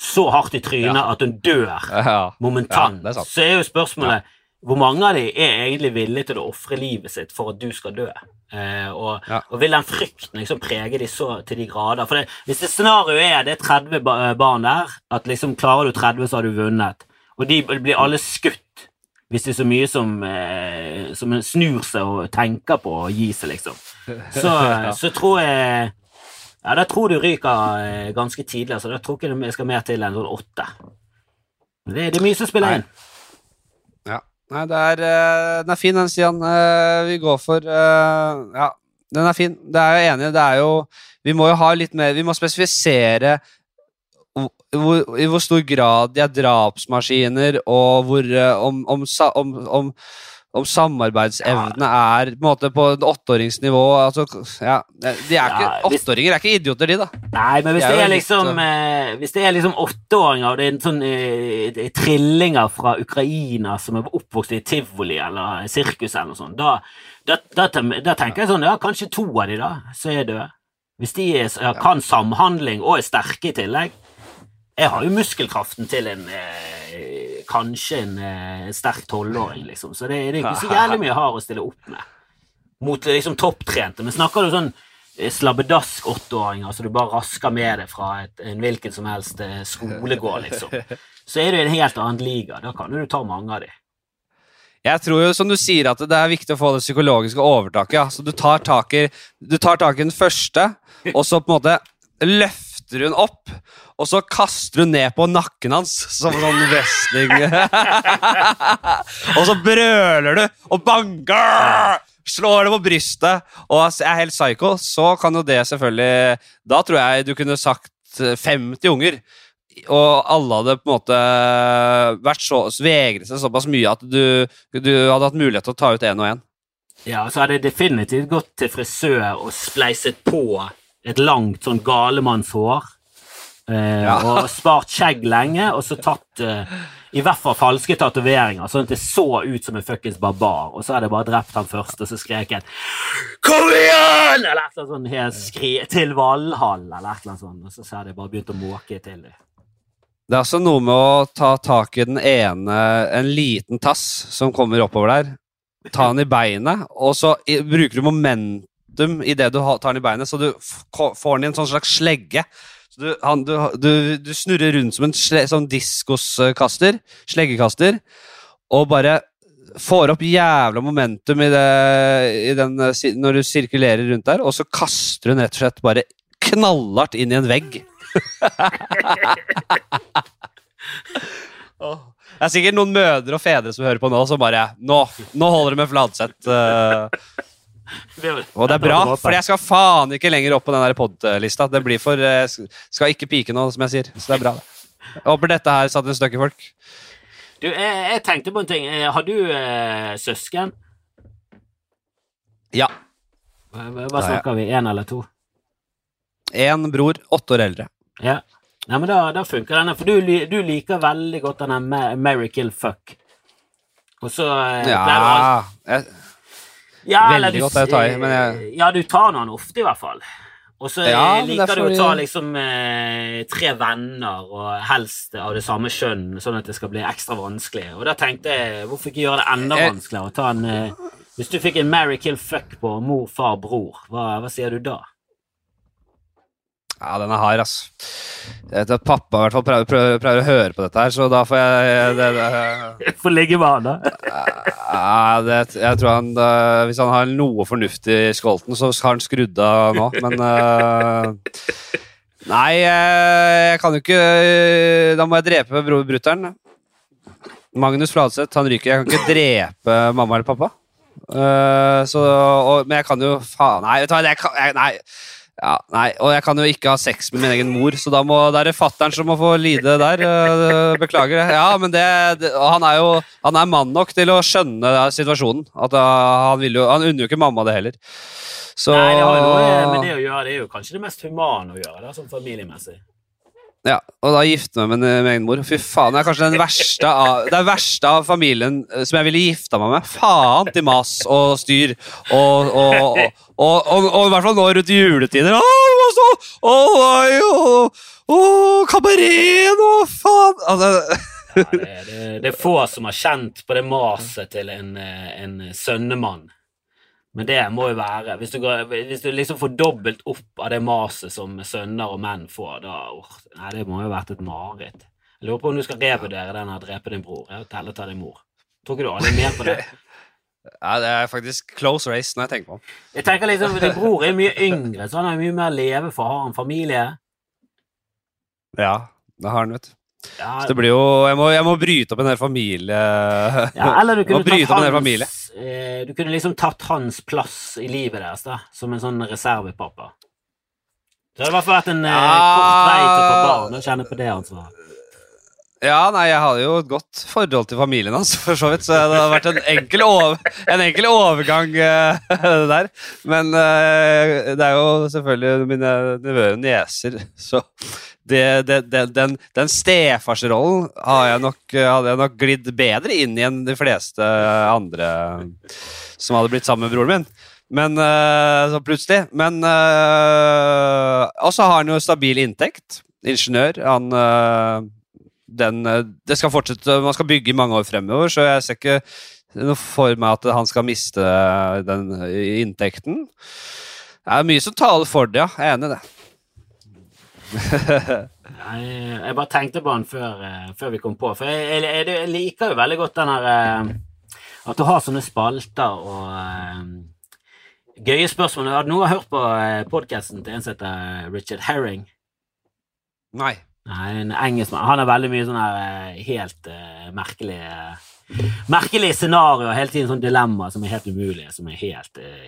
så hardt i trynet Ja. at hun dør momentant, er så er jo spørsmålet hvor mange av de er egentlig villige til å ofre livet sitt for at du skal dø? Eh, og, Ja. og vil den frykten liksom prege de så til de grader? For det, Hvis det scenarioet er det er 30 barn der, at liksom klarer du 30, så har du vunnet, og de blir alle skutt hvis det er så mye som, eh, som en snur seg og tenker på å gi seg, liksom, så, [laughs] så tror jeg ja, da tror du ryker eh, ganske tidlig. så Da tror jeg ikke jeg skal mer til enn sånn åtte. Det, det er mye som spiller inn. Ja. Nei, det er, eh, den er fin, den, Stian. Eh, vi går for eh, Ja, den er fin. Det er jeg enig. Det er jo Vi må jo ha litt mer Vi må spesifisere hvor, i hvor stor grad de er drapsmaskiner, og hvor eh, om, om, om, om, samarbeidsevne er på en måte på åtteåringsnivå. Altså, ja, de er åtteåringer er ikke idioter, de, da. Nei, men hvis Det er det er litt, liksom eh, Hvis det er liksom åtteåringer, og det er en sånn uh, trillinger fra Ukraina som er oppvokst i tivoli eller sirkus eller noe sånt, da, da, da, da tenker jeg sånn Ja, kanskje to av de da, så er døde. Hvis de er, kan samhandling og er sterke i tillegg Jeg har jo muskelkraften til en eh, Kanskje en eh, sterk tolvåring, liksom, så det, det er ikke så jævlig mye jeg har å stille opp med. Mot liksom topptrente. Men snakker du sånn eh, slabbedask åtteåringer, så du bare rasker med det fra et, en hvilken som helst eh, skolegård, liksom, [laughs] så er du i en helt annen liga. Da kan du ta mange av de. Jeg tror jo, som du sier, at det er viktig å få det psykologiske overtaket. Ja. Så du tar, tak i, du tar tak i den første, og så på en måte løfter hun opp, og så kaster hun ned på nakken hans som sånn wrestling. [laughs] og så brøler du og banker! Slår det på brystet og er helt psycho, så kan jo det selvfølgelig Da tror jeg du kunne sagt eh, 50 unger. Og alle hadde på en måte vært så vegret seg såpass mye at du, du hadde hatt mulighet til å ta ut én og én. Ja, så hadde jeg definitivt gått til frisør og spleiset på et langt sånn galemannshår. Eh, Ja. Og spart skjegg lenge, og så tatt eh, i hvert fall falske tatoveringer, sånn at det så ut som en fuckings barbar. Og så hadde jeg bare drept han først, og så skrek jeg 'Kom igjen!' eller et eller annet sånt til Valhall, eller et eller annet sånt. Og så hadde jeg bare begynt å måke til dem. Det er altså noe med å ta tak i den ene, en liten tass som kommer oppover der. Ta den i beinet, og så bruker du momentum i det du tar den i beinet, så du får den i en sånn slags slegge. Så du, han, du, du, du snurrer rundt som en sånn diskoskaster, sleggekaster, og bare får opp jævla momentum i det, i den, eh, når du sirkulerer rundt der, og så kaster hun rett og slett bare knallhardt inn i en vegg. [laughs] Det er sikkert noen mødre og fedre som hører på nå, som bare Nå, nå holder det med Fladseth. eh, og det er bra, for jeg skal faen ikke lenger opp på den der pod-lista. Det blir for eh, Skal ikke pike nå, som jeg sier. Så det er bra. Jeg håper dette her satte en støkk i folk. Du, jeg, jeg tenkte på en ting. Eh, Har du eh, søsken? Ja. Hva, hva snakker vi? Én eller to? Én bror, åtte år eldre. Ja. Nei, men da, da funker denne, for du, du liker veldig godt denne Mary Kill Fuck. Og så eh, pleier du Ja jeg, ja, veldig du godt det å ta i, men jeg- Ja, du tar noen ofte, i hvert fall. Og så Ja, eh, er liker du å ta liksom eh, tre venner, og helst av det samme kjønn, sånn at det skal bli ekstra vanskelig. Og da tenkte jeg, hvorfor ikke gjøre det enda Jeg- vanskeligere? å Ta en, eh, Hvis du fikk en Mary kill, fuck på mor, far, bror, hva, hva sier du da? Ja, den er hard, ass. Jeg vet at pappa i hvert fall prøver, prøver, prøver å høre på dette her, så da får jeg det, det, [laughs] Får legge vana. ja, det, Jeg tror han Hvis han har noe fornuftig i skolten, så har han skrudd av nå, men uh, Nei, eh, jeg kan jo ikke Da må jeg drepe bror brutter'n. Magnus Fladseth, han ryker. Jeg kan ikke drepe mamma eller pappa. Uh, så, og, men jeg kan jo Faen, nei, vet du hva, jeg kan, jeg, nei. Ja, nei, og jeg kan jo ikke ha sex med min egen mor, så da må, da er det fattern som må få lide der. øh, Beklager det. Ja, men det, det Han er jo han er mann nok til å skjønne situasjonen. At øh, Han han unner jo ikke mamma det heller. Så Nei, det har jo noe det å gjøre. Det er jo kanskje det mest humane å gjøre, da, sånn familiemessig. Ja, og da gifte meg med min, egen mor. Fy faen, det er kanskje den verste av, det er verste av familien eh, som jeg ville gifta meg med. Faen til mas og styr. Og, og, og, og, i hvert fall nå rundt juletider. Å, hva så, Åh, nei, å, å, kabaret og faen altså, det, det, det er få som har kjent på det maset til en, eh, en sønnemann. Men det må jo være Hvis du, går, hvis du liksom får dobbelt opp av det maset som sønner og menn får, da åh, Nei, det må jo ha vært et mareritt. Jeg lurer på om du skal revurdere den her drepe din bror. og telle ta din mor. Tror ikke du litt mer på det? [laughs] ja, Det er faktisk close race når jeg tenker på det. Jeg tenker liksom, Din bror er mye yngre, så han har mye mer å leve for. Har han familie? Ja, det har han, vet du. Ja, Så det blir jo Jeg må, jeg må bryte opp en hel familie. Ja, eller du [laughs] kunne tatt hans eh, Du kunne liksom tatt hans plass i livet deres, da, som en sånn reservepappa. Det hadde i hvert fall vært en eh, kort vei til å få barn og kjenne på det ansvaret. Ja, nei, jeg hadde jo et godt forhold til familien hans, for så vidt, så det hadde vært en enkel, over, en enkel overgang det der. Men uh, det er jo selvfølgelig mine nevøer og nieser, så det, det, det, den, den stefarsrollen nok, hadde jeg nok glidd bedre inn i enn de fleste andre som hadde blitt sammen med broren min. Men uh, så plutselig. Men eh, Og så har han jo stabil inntekt. Ingeniør. Han eh, den, eh, det skal fortsette, Man skal bygge i mange år fremover, så jeg ser ikke noe for meg at han skal miste den inntekten. Det er mye som taler for det, ja. Jeg er enig i det. [laughs] Jeg, jeg bare tenkte på han før, eh, før vi kom på, for jeg, jeg, jeg, liker jo veldig godt den her eh, At du har sånne spalter og eh, gøye spørsmål. Har du noen hørt på podkasten til en som heter Richard Herring? Nei. Nei, en engelskmann. Han har veldig mye sånne her, eh, helt uh, merkelige Merkelige scenarioer, hele tiden sånne dilemmaer som er helt umulige, som er helt uh,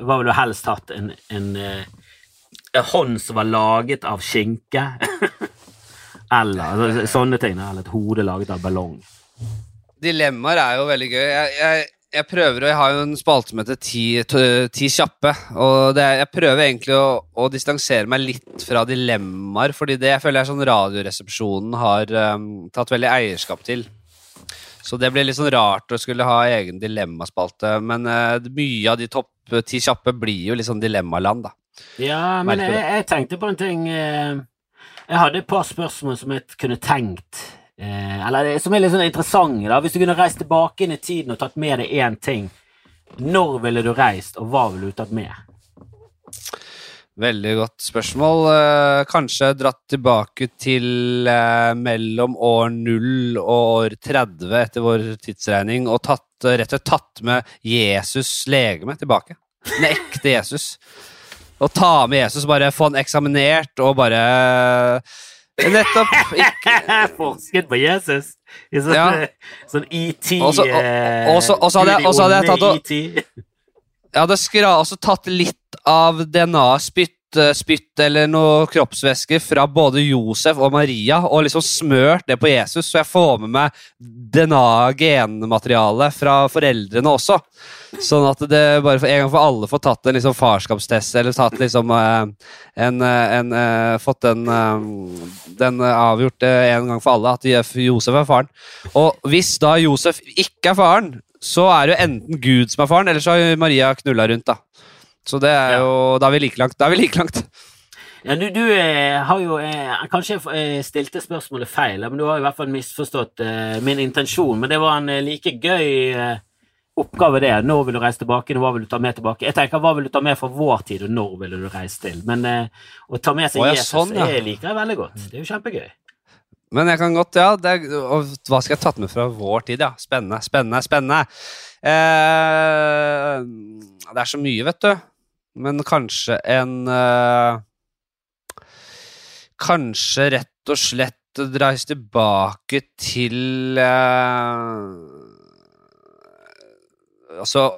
Hva ville du helst hatt? En, en, uh, hånd som var laget av skinke? [laughs] Eller altså, sånne ting. Eller et hode laget av ballong. Dilemmaer er jo veldig gøy. Jeg, jeg, jeg prøver, og jeg har jo en spalte som heter Ti, ti kjappe. Og det, er- jeg prøver egentlig å, å distansere meg litt fra dilemmaer, fordi det jeg føler er sånn Radioresepsjonen har um, tatt veldig eierskap til. Så det blir litt sånn rart å skulle ha egen dilemmaspalte, men uh, mye av de topp eh, ti kjappe blir jo litt sånn dilemmaland, da. Ja, men jeg, jeg tenkte på en ting eh, Jeg hadde et par spørsmål som jeg kunne tenkt Eller det- som er litt sånn interessante. da Hvis du kunne reist tilbake inn i tiden og tatt med deg én ting, når ville du reist, og hva ville du tatt med? Veldig godt spørsmål. Eh, kanskje dratt tilbake til eh, mellom år 0 og år 30 etter vår tidsregning og tatt, eh, rett og slett tatt med Jesus legeme tilbake. Den ekte Jesus. Å ta med Jesus, bare få han eksaminert og bare Nettopp. [laughs] Forsket på Jesus! I sånn, Ja. sånn ET Og så- og- eh, og så- hadde jeg- hadde jeg tatt og- ET. Jeg hadde skra, også tatt litt av DNA, eh, spytt eller noe kroppsvæske fra både Josef og Maria, og liksom smørt det på Jesus, så jeg får med meg DNA-genmaterialet fra foreldrene også. Sånn at det bare for en gang for alle får tatt en liksom farskapstest, eller tatt liksom en, en, eh, en eh, Fått den, eh, den eh, avgjort eh, en gang for alle, at Josef er faren. Og hvis da Josef ikke er faren, så er det jo enten Gud som er faren, eller så har Maria knulla rundt, da. Så det er jo Da er vi like langt. Da er vi like langt. Ja, du, du eh, har jo eh, Kanskje jeg eh, stilte spørsmålet feil, men du har i hvert fall misforstått eh, min intensjon. Men det var en like gøy oppgave det. Når vil du reise tilbake, hva vil du ta med tilbake? Jeg tenker, Hva vil du ta med fra vår tid, og når vil du reise til? Men å ta med seg Å, ja, Jesus sånn, ja. jeg liker jeg veldig godt. Det er jo kjempegøy. Men jeg kan godt, ja. Er, og hva skal jeg tatt med fra vår tid, ja? Spennende, spennende, spennende. Eh, det er så mye, vet du. Men kanskje en uh, Kanskje rett og slett å reise tilbake til uh, Altså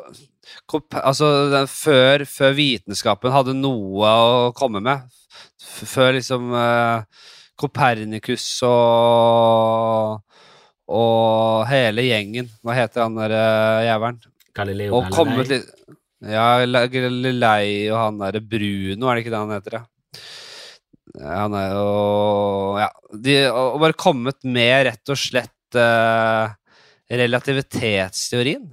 Altså før, før vitenskapen hadde noe å komme med. Før liksom eh, Kopernikus og og hele gjengen. Hva heter han der uh, jævelen? Galileo Galilei. Ja, Lei og han derre Bruno, er det ikke det han heter? Ja? Han er jo Ja. De, og bare kommet med rett og slett eh, relativitetsteorien.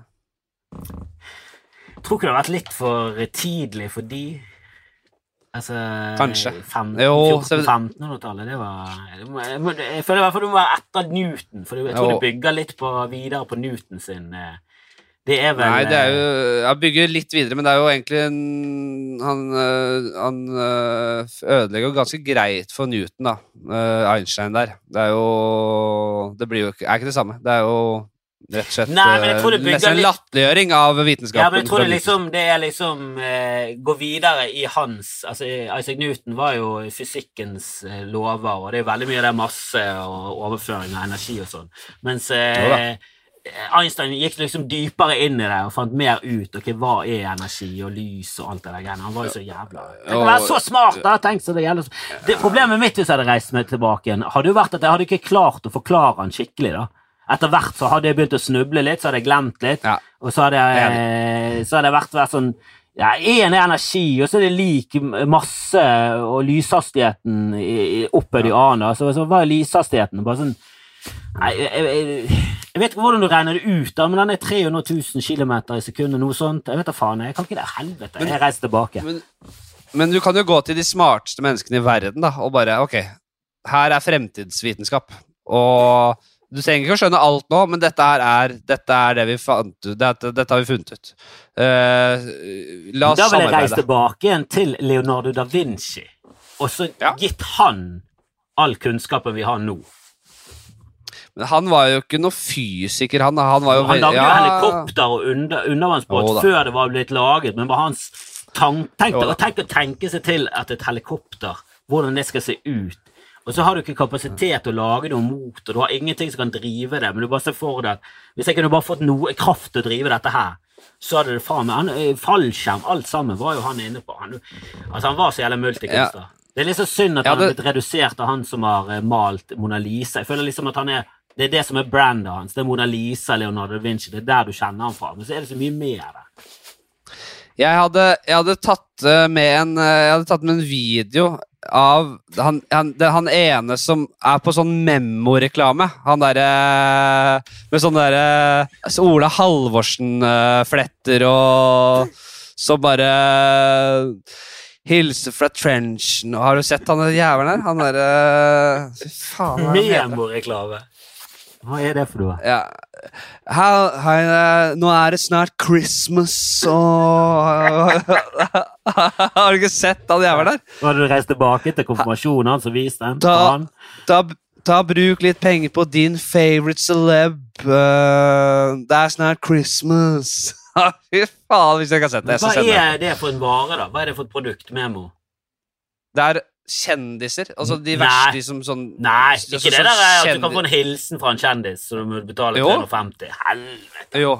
Tror ikke det har vært litt for tidlig for de. Altså Kanskje. fem- Jo, så- 1400-1500-tallet, det var Jeg, jeg føler i hvert fall det må være etter Newton, for jeg tror Jo. det bygger litt på, videre på Newton sin eh, Det er vel Nei, det er jo eh, Jeg bygger litt videre, men det er jo egentlig en, Han, øh, han øh, ødelegger ganske greit for Newton, da. Einstein der. Det er jo Det blir jo ikke Er ikke det samme. Det er jo rett og slett Nei, nesten en latterliggjøring av vitenskapen. Ja, men jeg tror det liksom Det er liksom eh, Gå videre i hans Altså, Isaac Newton var jo fysikkens eh, lover, og det er veldig mye av det masse og overføring av energi og sånn. Mens eh, Einstein gikk liksom dypere inn i det og fant mer ut ok, hva er energi og lys og alt det der greiene. Han var jo så jævla Tenk å være så smart! da, tenk så det gjelder det, Problemet mitt hvis jeg hadde reist meg tilbake igjen, hadde jo vært at jeg hadde ikke klart å forklare han skikkelig. da etter hvert så hadde jeg begynt å snuble litt, så hadde jeg glemt litt. Ja. Og så hadde jeg, så hadde jeg vært, vært sånn ja, Én er energi, og så er det lik masse og lyshastigheten opphøyd i annen. Så, så hva er lyshastigheten? Bare sånn Nei, jeg, jeg, jeg vet ikke hvordan du regner det ut, da, men den er 300 000 km i sekundet, noe sånt. Jeg vet da faen, jeg kan ikke det. Helvete. Jeg reiser tilbake. Men, men du kan jo gå til de smarteste menneskene i verden da, og bare Ok, her er fremtidsvitenskap. Og du trenger ikke å skjønne alt nå, men dette er, dette er det vi fant ut. Dette, dette har vi funnet ut. Uh, la oss samarbeide. Da vil jeg reise tilbake igjen til Leonardo da Vinci, og så Ja. gitt han all kunnskapen vi har nå. Men han var jo ikke noe fysiker, han. Han var jo Han lagde ja, helikopter og under, undervannsbåt før det var blitt laget, men bare hans tank, tenk, tenk å tenke seg til at et helikopter, hvordan det skal se ut. Og så har du ikke kapasitet til å lage noe mot, og du har ingenting som kan drive det, men du bare ser for deg at hvis jeg kunne bare fått noe kraft til å drive dette her, så hadde det faen meg eh, Fallskjerm, alt sammen, var jo han inne på. Han, altså, han var så jævla multikunstner. Det er litt så synd at Ja, han har det- blitt redusert av han som har eh, malt Mona Lisa. Jeg føler liksom at han er det er det som er brandet hans. Det er Mona Lisa, Leonardo da Vinci. Det er der du kjenner han fra. Men så er det så mye mer. Jeg hadde, jeg hadde tatt eh, med en eh, Jeg hadde tatt med en video av han, han, han ene som er på sånn Memmo-reklame. Han derre Med sånne derre så Ola Halvorsen-fletter og Så bare Hilse fra trenchen Har du sett han jævelen der? Han derre Fy faen. hva Hva er det for noe? Ja. Her, her, eh, nå er det snart Christmas, og [laughs] Har du ikke sett han jævelen der? Nå hadde du reist tilbake til konfirmasjonen hans og vist den? Da-. Ta, ta Bruk litt penger på din favorite celeb. Uh, det er snart Christmas. [laughs] Fy faen, hvis jeg ikke har sett det. Hva er det for en vare, da? Hva er det for et produkt? Memo? Det er kjendiser. Altså de Nei. verste som sånn Nei, ikke så- det der er at du kan få en hilsen fra en kjendis, så du må betale Jo. 350. Helvete. Jo.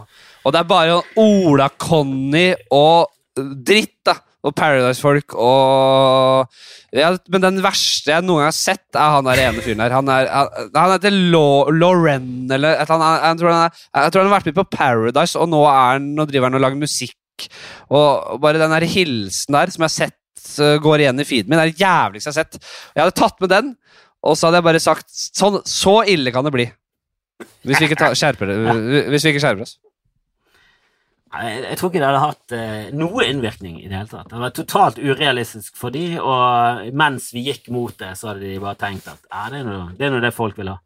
Og det er bare Ola Conny og dritt, da. Og Paradise-folk og ja, Men den verste jeg noen gang har sett, er han der ene fyren der. Han, er, han, han heter Lo- Loren, eller et eller annet. Jeg tror, han er, jeg tror han har vært med på Paradise, og nå, er han, nå driver han og lager musikk. Og bare den der hilsen der, som jeg har sett uh, går igjen i feeden min, er det jævligste jeg har sett. Jeg hadde tatt med den, og så hadde jeg bare sagt sånn, Så ille kan det bli. Hvis vi ikke, ta, skjerper, hvis vi ikke skjerper oss. Jeg, tror ikke det hadde hatt eh, noe innvirkning i det hele tatt. Det var totalt urealistisk for de, og mens vi gikk mot det, så hadde de bare tenkt at det, er nå det folk vil ha.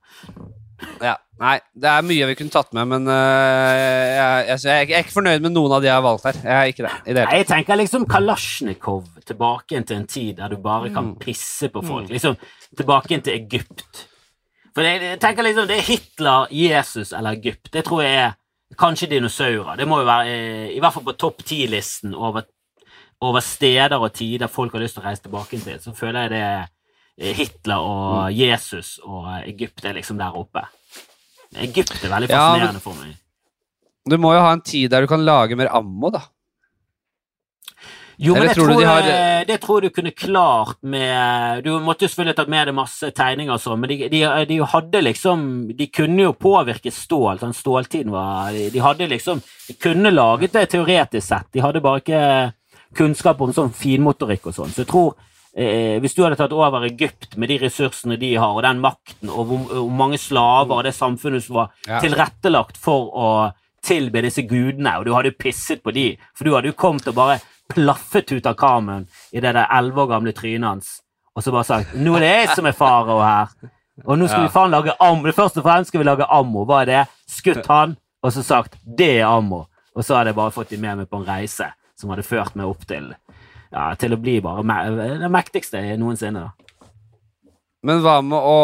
Ja, Nei, det er mye vi kunne tatt med, men uh, jeg, jeg, jeg, er ikke fornøyd med noen av de jeg har valgt her. Jeg er ikke det. i det Nei. Jeg tenker liksom Kalasjnikov tilbake til en tid der du bare kan pisse på folk. Liksom tilbake til Egypt. For jeg, tenker liksom det er Hitler, Jesus eller Egypt. Det tror jeg er kanskje dinosaurer. Det må jo være eh, i hvert fall på topp ti-listen over, over steder og tider folk har lyst til å reise tilbake til. Så føler jeg det er Hitler og Jesus og Egypt er liksom der oppe. Egypt er veldig Ja, men- fascinerende for meg. Du må jo ha en tid der du kan lage mer ammo, da. Jo, men det tror tror, de har- det tror du kunne klart med Du måtte jo selvfølgelig tatt med deg masse tegninger og sånn, men de, de, de hadde liksom De kunne jo påvirke stål. Sånn ståltiden var de, de hadde liksom De kunne laget det teoretisk sett. De hadde bare ikke kunnskap om sånn finmotorikk og sånn. Så jeg tror eh, hvis du hadde tatt over Egypt med de ressursene de har, og den makten, og hvor, hvor mange slaver og det samfunnet som var Ja. tilrettelagt for å tilbe disse gudene, og du hadde pisset på de, for du hadde jo kommet og bare plaffet ut av Carmen i det der elleve år gamle trynet hans, og så bare sagt 'Nå er det jeg som er farao her', og nå skal Ja. vi faen lage ammo. Først og fremst skal vi lage ammo. Hva er det? Skutt han, og så sagt 'det er ammo'. Og så hadde jeg bare fått de med meg på en reise som hadde ført meg opp til ja, til å bli bare me det mektigste noensinne. da. Men hva med å,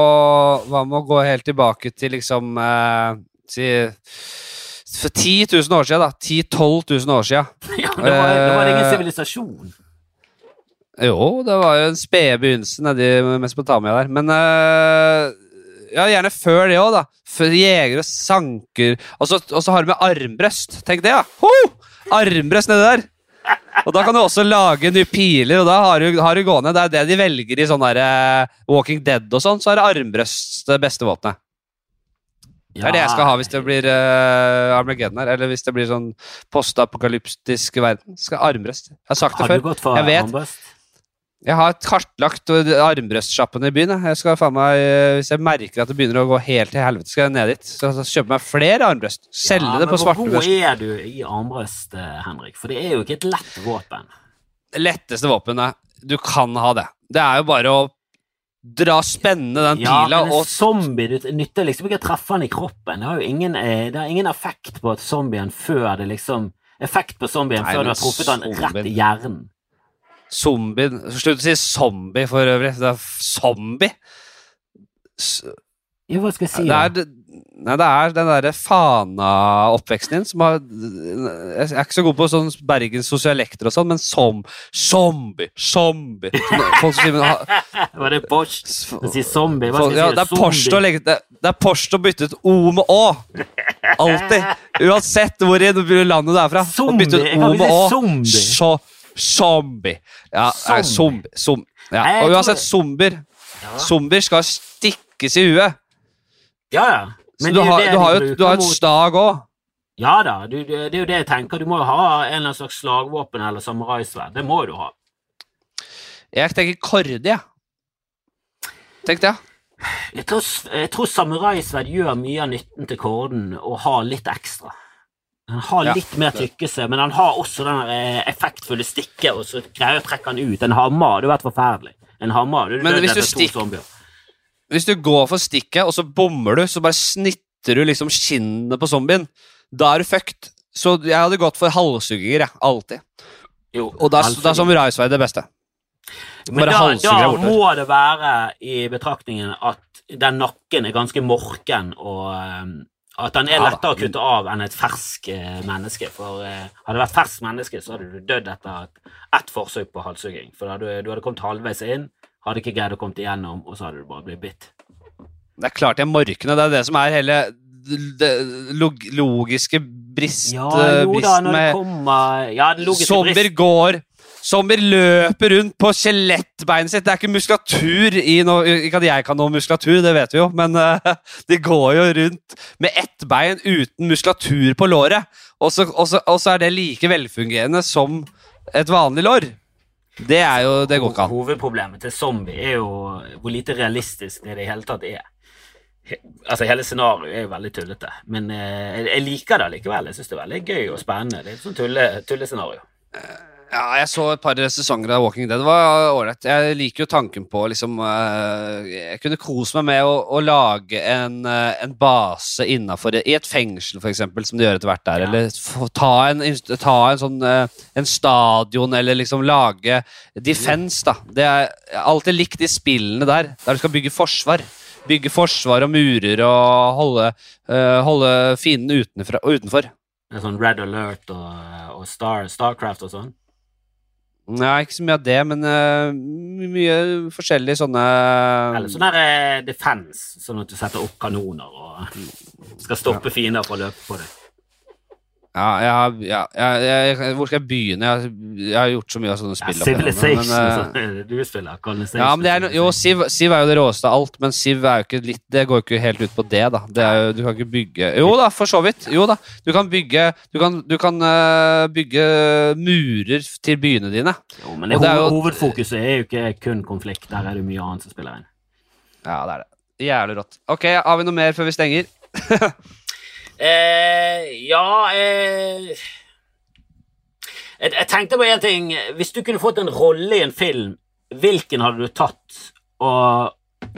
hva med å gå helt tilbake til liksom eh, si, For 10 000 år siden, da. 10 000-12 000 år siden. [laughs] Ja, det var, det- var ingen Eh, sivilisasjon. Jo, det var jo en spede begynnelse nedi Mesopotamia der. Men eh, ja, gjerne før det òg, da. Før jegere sanker og så har du med armbrøst. Tenk det, ja! Ho! Armbrøst nedi der! Og da kan du også lage nye piler, og da har du, har du gående. Det er det de velger i sånn der uh, Walking Dead og sånn, så er det armbrøst det beste våpenet. Det er det jeg skal ha hvis det blir uh, Armageddon her, eller hvis det blir sånn postapokalyptisk verden. Skal armbrøst. Jeg har sagt det Har før. Jeg vet. armbrøst? Jeg har kartlagt armbrøstsjappene i byen. jeg. Skal faen meg, uh, Hvis jeg merker at det begynner å gå helt til helvete, skal jeg ned dit. Så kjøpe meg flere armbrøst. Selge Ja, det på Hvor god Hvor er du i armbrøst, eh, Henrik? For det er jo ikke et lett våpen. Det letteste våpenet du kan ha det. Det er jo bare å dra spennende den Ja, pila men en og zombie du nytter liksom ikke å treffe han i kroppen. Det har jo ingen, eh, det har ingen effekt på zombien før det liksom Effekt på zombien Nei, før du har truffet han rett i hjernen. Zombien Slutt å si zombie for øvrig. Det er zombie. Jo, hva skal jeg si? Det er, nei, det er den derre Fana-oppveksten din som har Jeg er ikke så god på sånn Bergens sosialekter og sånn, men som zombie, zombie Folk som sier men, ha- [laughs] Var det Bosch som sier zombie? Hva skal jeg ja, si? Det er Porst å legge det, det er Porsche å bytte ut O med Å. Alltid. Uansett hvor i landet du er fra. Zombie, jeg kan O ikke med si zombie. Zombie. Ja, nei, Zombie. zombie. Som, ja. Og uansett, zombier. Ja. Zombier skal stikkes i huet. Ja, ja. Så du har, du har jo du har et stag òg. Ja da, du, det er jo det jeg tenker. Du må jo ha en eller annen slags slagvåpen eller samuraisverd. Det må du ha. Jeg tenker korde, jeg. Tenk det. Jeg tror, jeg tror samuraisverd gjør mye av nytten til korden og har litt ekstra. Han har Ja, litt mer tykkelse, men han har også den eh, effektfulle stikket, og så greier å trekke han ut. En hammer hadde vært forferdelig. En hammer, du Men hvis du stikk-. Hvis du går for stikket, og så bommer du, så bare snitter du liksom skinnet på zombien. Da er du fucked. Så jeg hadde gått for halshugginger, jeg. Alltid. Jo, Og da, da er samuraisverd det beste. Men bare da, halshugger da må det være i betraktningen at den nakken er ganske morken, og eh, at den er lettere å kutte av enn et fersk eh, menneske. For eh, hadde det vært ferskt menneske, så hadde du dødd etter et- forsøk på halshugging. For da hadde, du hadde kommet halvveis inn, hadde ikke greid å komme igjennom, og så hadde du bare blitt bitt. Det er klart de morkene. Det er det som er hele det log logiske brist, Ja, jo da, bristen når det med kommer Ja, Zombier brist går Zombier løper rundt på skjelettbeinet sitt. Det er ikke muskulatur i noe Ikke at jeg kan noe muskulatur, det vet vi jo, men [laughs] uh, de går jo rundt med ett bein uten muskulatur på låret. Og så, er det like velfungerende som et vanlig lår. Det er jo Det går ikke an. Hovedproblemet til zombie er jo hvor lite realistisk det i det hele tatt er. He, altså Hele scenarioet er jo veldig tullete, men eh, jeg, jeg liker det likevel. Jeg syns det er veldig gøy og spennende. Det er et sånt tulle, tullescenario. Ja, jeg så et par sesonger av Walking Dead. Det var ålreit. Jeg liker jo tanken på liksom eh, Jeg kunne kose meg med å, å lage en, eh, en base innafor I et fengsel, eksempel, som de gjør etter hvert der. Ja. Eller ta en, ta en sånn eh, En stadion, eller liksom lage defense, da. Det er jeg har alltid likt de spillene der, der du skal bygge forsvar. Bygge forsvar og murer og holde, uh, holde fienden utenfor. Det er sånn Red Alert og, og Star, Starcraft og sånn. Nei, ikke så mye av det, men uh, mye forskjellige sånne Eller sånn der eh, defense, sånn at du setter opp kanoner og skal stoppe fiender fra å løpe på deg. Ja, jeg, har- ja, jeg, jeg, hvor skal jeg begynne? Jeg, har- jeg har gjort så mye av sånne spill. opp igjennom, Civilization, men, eh, [laughs] du spiller. Colonization. ja, men det er, no- jo, Siv, Siv er jo det råeste av alt, men Siv er jo ikke litt, det går jo ikke helt ut på det. da det er jo, Du kan ikke bygge Jo da, for så vidt. Jo da, Du kan bygge Du kan, du kan eh, bygge murer til byene dine. Jo, men det, Og det er jo- hovedfokuset er jo ikke kun konflikt. Der er det mye annet som spiller inn. Ja, det er det. Jævlig rått. Ok, Har vi noe mer før vi stenger? [laughs] Eh, ja eh, jeg, jeg tenkte på en ting. Hvis du kunne fått en rolle i en film, hvilken hadde du tatt? Og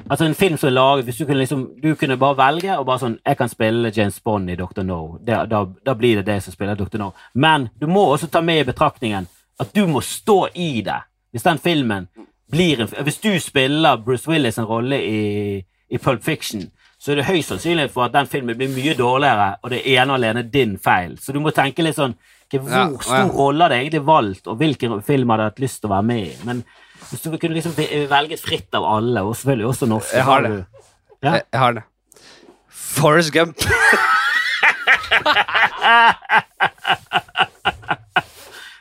Altså En film som er laget Hvis du kunne liksom Du kunne bare velge og bare sånn Jeg kan spille James Bond i Dr. No. Det, da, da blir det det som spiller Dr. No. Men du må også ta med i betraktningen at du må stå i det. Hvis den filmen blir en Hvis du spiller Bruce Willis en rolle i, i Pulp Fiction, så er det høyst sannsynlig for at den filmen blir mye dårligere, og det ene og alene din feil. Så du må tenke litt sånn Hvor Ja, stor ja. rolle har det egentlig valgt, og hvilken film hadde jeg hatt lyst til å være med i? Men hvis du kunne liksom velget fritt av alle, og selvfølgelig også norske Jeg har det. du- Ja. Jeg, jeg har det. Forrest Gump. [laughs]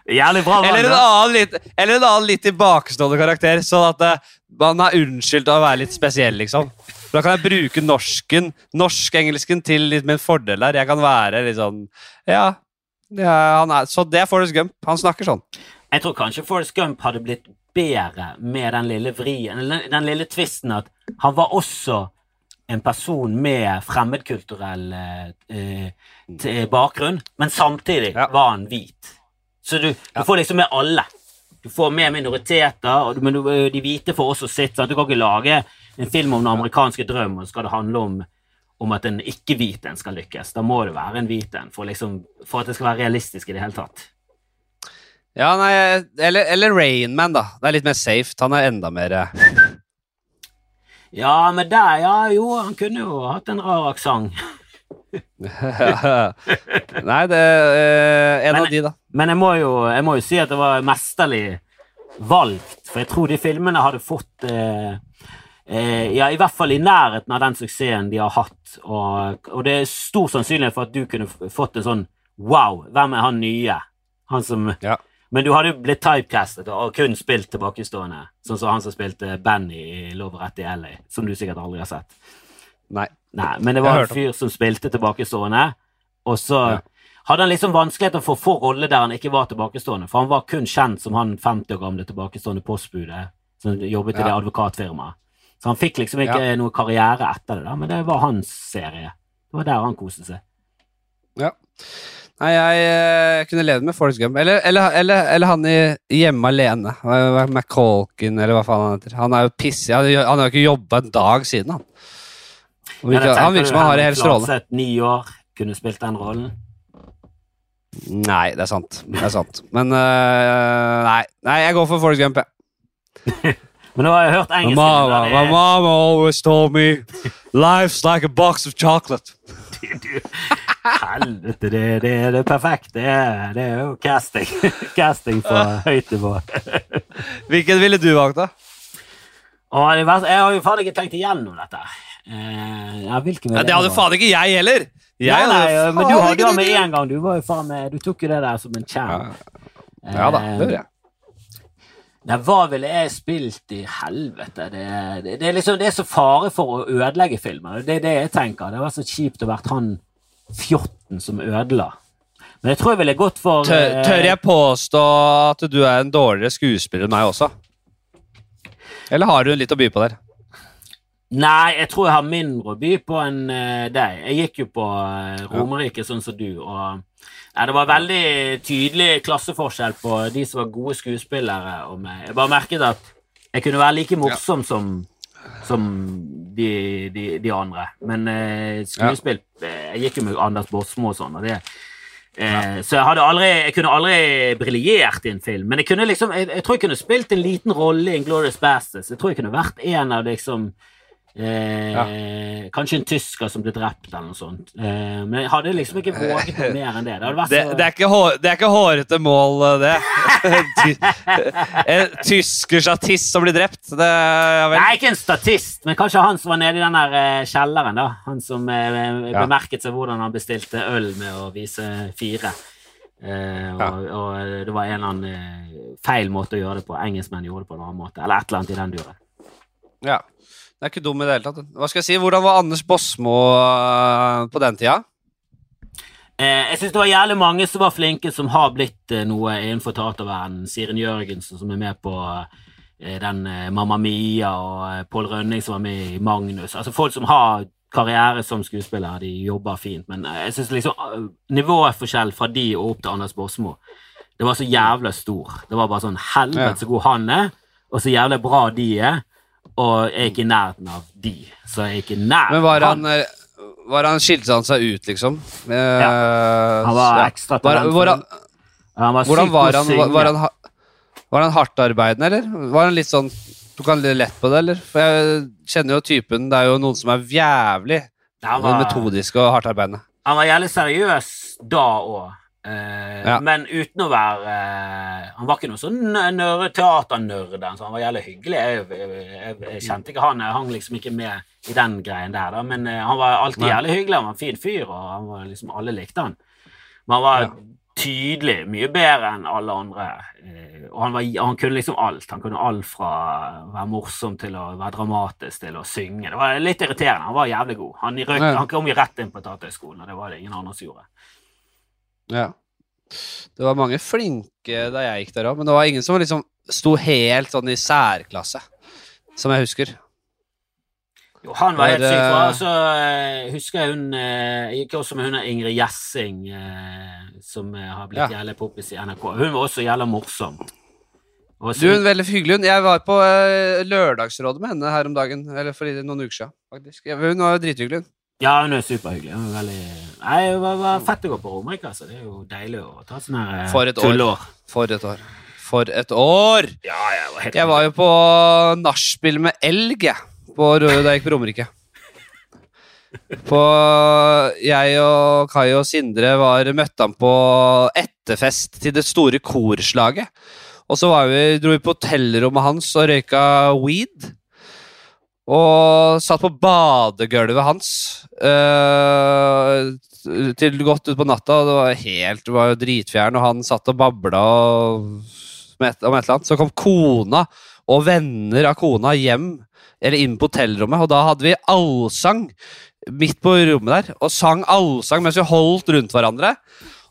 Jævlig bra. Eller en annen litt, eller en annen litt tilbakestående karakter, sånn at eh, man er unnskyldt av å være litt spesiell, liksom. Da kan jeg bruke norsken, norsk-engelsken til litt min fordel der. Jeg kan være litt sånn Ja, ja han er, så det er Forrest Gump. Han snakker sånn. Jeg tror kanskje Forrest Gump hadde blitt bedre med den lille vrien, den, den lille tvisten at han var også en person med fremmedkulturell eh, eh, bakgrunn, men samtidig Ja. var han hvit. Så du, du får liksom med alle. Du får med minoriteter, men de hvite får også sitt. Sant? Du kan ikke lage en film om den amerikanske drøm, og så skal det handle om, om at en ikke-hvit en skal lykkes. Da må det være en hvit en for, liksom, for at det skal være realistisk i det hele tatt. Ja, nei, eller, eller Rainman, da. Det er litt mer safe. Han er enda mer eh, Ja, men der, ja, jo, han kunne jo hatt en rar aksent. [laughs] Nei, det er en Men- av de, da. Men jeg må, jo, jeg må jo si at det var mesterlig valgt, for jeg tror de filmene hadde fått eh, eh, Ja, i hvert fall i nærheten av den suksessen de har hatt, og, og det er stor sannsynlighet for at du kunne fått en sånn Wow, hvem er han nye? Han som Ja. Men du hadde jo blitt typecastet og kun spilt tilbakestående, sånn som han som spilte Benny i Love Rett i LA, som du sikkert aldri har sett. Nei. Nei, men det var en fyr som spilte tilbakestående, og så Ja. hadde han liksom vanskeligheter for å få rolle der han ikke var tilbakestående, for han var kun kjent som han 50 år gamle tilbakestående postbudet som jobbet i det Ja. advokatfirmaet. Så han fikk liksom ikke noe karriere etter det, da, men det var hans serie. Det var der han koste seg. Ja. Nei, jeg, jeg kunne levd med Forrest Gump. Eller, eller, eller, eller han i Hjemme alene. McCalkin, eller hva faen han heter. Han er jo pissig. Han han har jo ikke jobba en dag siden, han. Han Ja, virker, han virker som han har det helt strålende. Ni år, kunne spilt den rollen. Nei, det er sant. Det er sant. Men uh, nei. nei, jeg går for Forrest Gump. jeg. [laughs] Men nå har jeg hørt engelsk. mama, my mama always told me life's like a box of chocolate. [laughs] Helvete, det, det, det er perfekt. Det er, det er jo casting. [laughs] casting på høyt nivå. Hvilken ville du valgt, da? Jeg har jo faen ikke tenkt igjennom dette. Eh, ja, hvilken Ja, det hadde faen ikke jeg heller! Jeg Nei, nei, hadde men du hadde jo med en gang. Du var jo faen med Du tok jo det der som en Ja, champ. ja da, det gjør jeg. Nei, hva ville jeg spilt i helvete? Det, det, det, er liksom, det er så fare for å ødelegge filmer. Det er det jeg tenker. Det var så kjipt å være han fjotten som ødela. Men jeg tror jeg ville gått for Tør, eh, tør jeg påstå at du er en dårligere skuespiller enn meg også? Eller har du litt å by på der? Nei, jeg tror jeg har mindre å by på enn eh, deg. Jeg gikk jo på uh, Romerike, sånn som du, og ja, det var veldig tydelig klasseforskjell på de som var gode skuespillere, og meg. Jeg bare merket at jeg kunne være like morsom som, som de, de, de andre. Men eh, skuespill ja. Jeg gikk jo med Anders Båtsmo og sånn, og det eh, Så jeg, hadde aldri, jeg kunne aldri briljert i en film. Men jeg, kunne liksom, jeg, jeg tror jeg kunne spilt en liten rolle i Glorious Bastards. Jeg tror jeg kunne vært en av liksom Eh, ja. Kanskje en tysker som ble drept, eller noe sånt. Eh, men jeg hadde liksom ikke våget mer enn det. Det, det, så... det, er, ikke hår, det er ikke hårete mål, det. [laughs] en tysker statist som blir drept. Det, ja, Nei, ikke en statist, men kanskje han som var nede i den der uh, kjelleren. da Han som eh, bemerket seg hvordan han bestilte øl med å vise fire. Eh, og, og, det var en eller annen feil måte å gjøre det på. Engelskmenn gjorde det på en annen måte. Eller et eller annet i den duren. Ja. Det er ikke dum i det hele tatt. Hva skal jeg si? Hvordan var Anders Bosmo uh, på den tida? Eh, jeg syns det var jævlig mange som var flinke, som har blitt eh, noe innenfor teaterverdenen. Siren Jørgensen, som er med på eh, den eh, Mamma Mia, og eh, Pål Rønning, som var med i Magnus. Altså Folk som har karriere som skuespiller, de jobber fint, men jeg syns liksom nivåforskjell fra de og opp til Anders Bosmo det var så jævlig stor. Det var bare sånn Helvete så god han er, og så jævlig bra de er og jeg er ikke i nærheten av de. Så jeg er ikke nær Men var han, han eh, var han skilte han seg ut, liksom? Ja. Han var ekstra talentfull. Hvordan, hvordan var han? Var, han, var han hardtarbeidende, eller? Var han litt sånn Tok han litt lett på det, eller? For jeg kjenner jo typen Det er jo noen som er jævlig ja, var, metodiske og hardtarbeidende. Han var jævlig seriøs da òg. Uh, ja. Men uten å være uh, Han var ikke noe sånn teaternerd. Så han var jævlig hyggelig. Jeg, jeg, jeg, jeg, kjente ikke han, jeg hang liksom ikke med i den greien der, da. Men uh, han var alltid jævlig hyggelig. Han var en fin fyr, og han var liksom, alle likte han. Men han var ja. tydelig mye bedre enn alle andre. og han, var, han, kunne liksom alt. Han kunne alt fra å være morsom til å være dramatisk til å synge. Det var litt irriterende. Han var jævlig god. Han, røk, ja. han kom jo rett inn på Tatøyskolen, og det var det ingen andre som gjorde. Ja. Det var mange flinke da jeg gikk der òg, men det var ingen som liksom sto helt sånn i særklasse, som jeg husker. Jo, han var helt syk. Så altså, husker jeg hun eh, Jeg gikk også med hun Ingrid Gjessing, eh, som har blitt ja. jævlig poppis i NRK. Hun var også jævla morsom. Også, du, veldig hyggelig. Jeg var på Lørdagsrådet med henne her om dagen. Eller for noen uker siden, faktisk. Hun var drithyggelig. Ja, hun er superhyggelig. Hun er veldig... Nei, det var, var fett å gå på Romerike. Altså. Det er jo deilig å ta sånn her eh, For et år. For et år. For et år! Ja, jeg, var helt jeg var jo på nachspiel med elg, jeg, da jeg gikk på Romerike. [laughs] På Jeg og Kai og Sindre var møtte han på etterfest til det store korslaget. Og så vi, dro vi på hotellrommet hans og røyka weed. Og satt på badegulvet hans uh, til godt utpå natta. Og det var helt, det var jo dritfjern, og han satt og babla om et, eller annet. Så kom kona og venner av kona hjem, eller inn på hotellrommet, og da hadde vi allsang midt på rommet der, og sang allsang mens vi holdt rundt hverandre.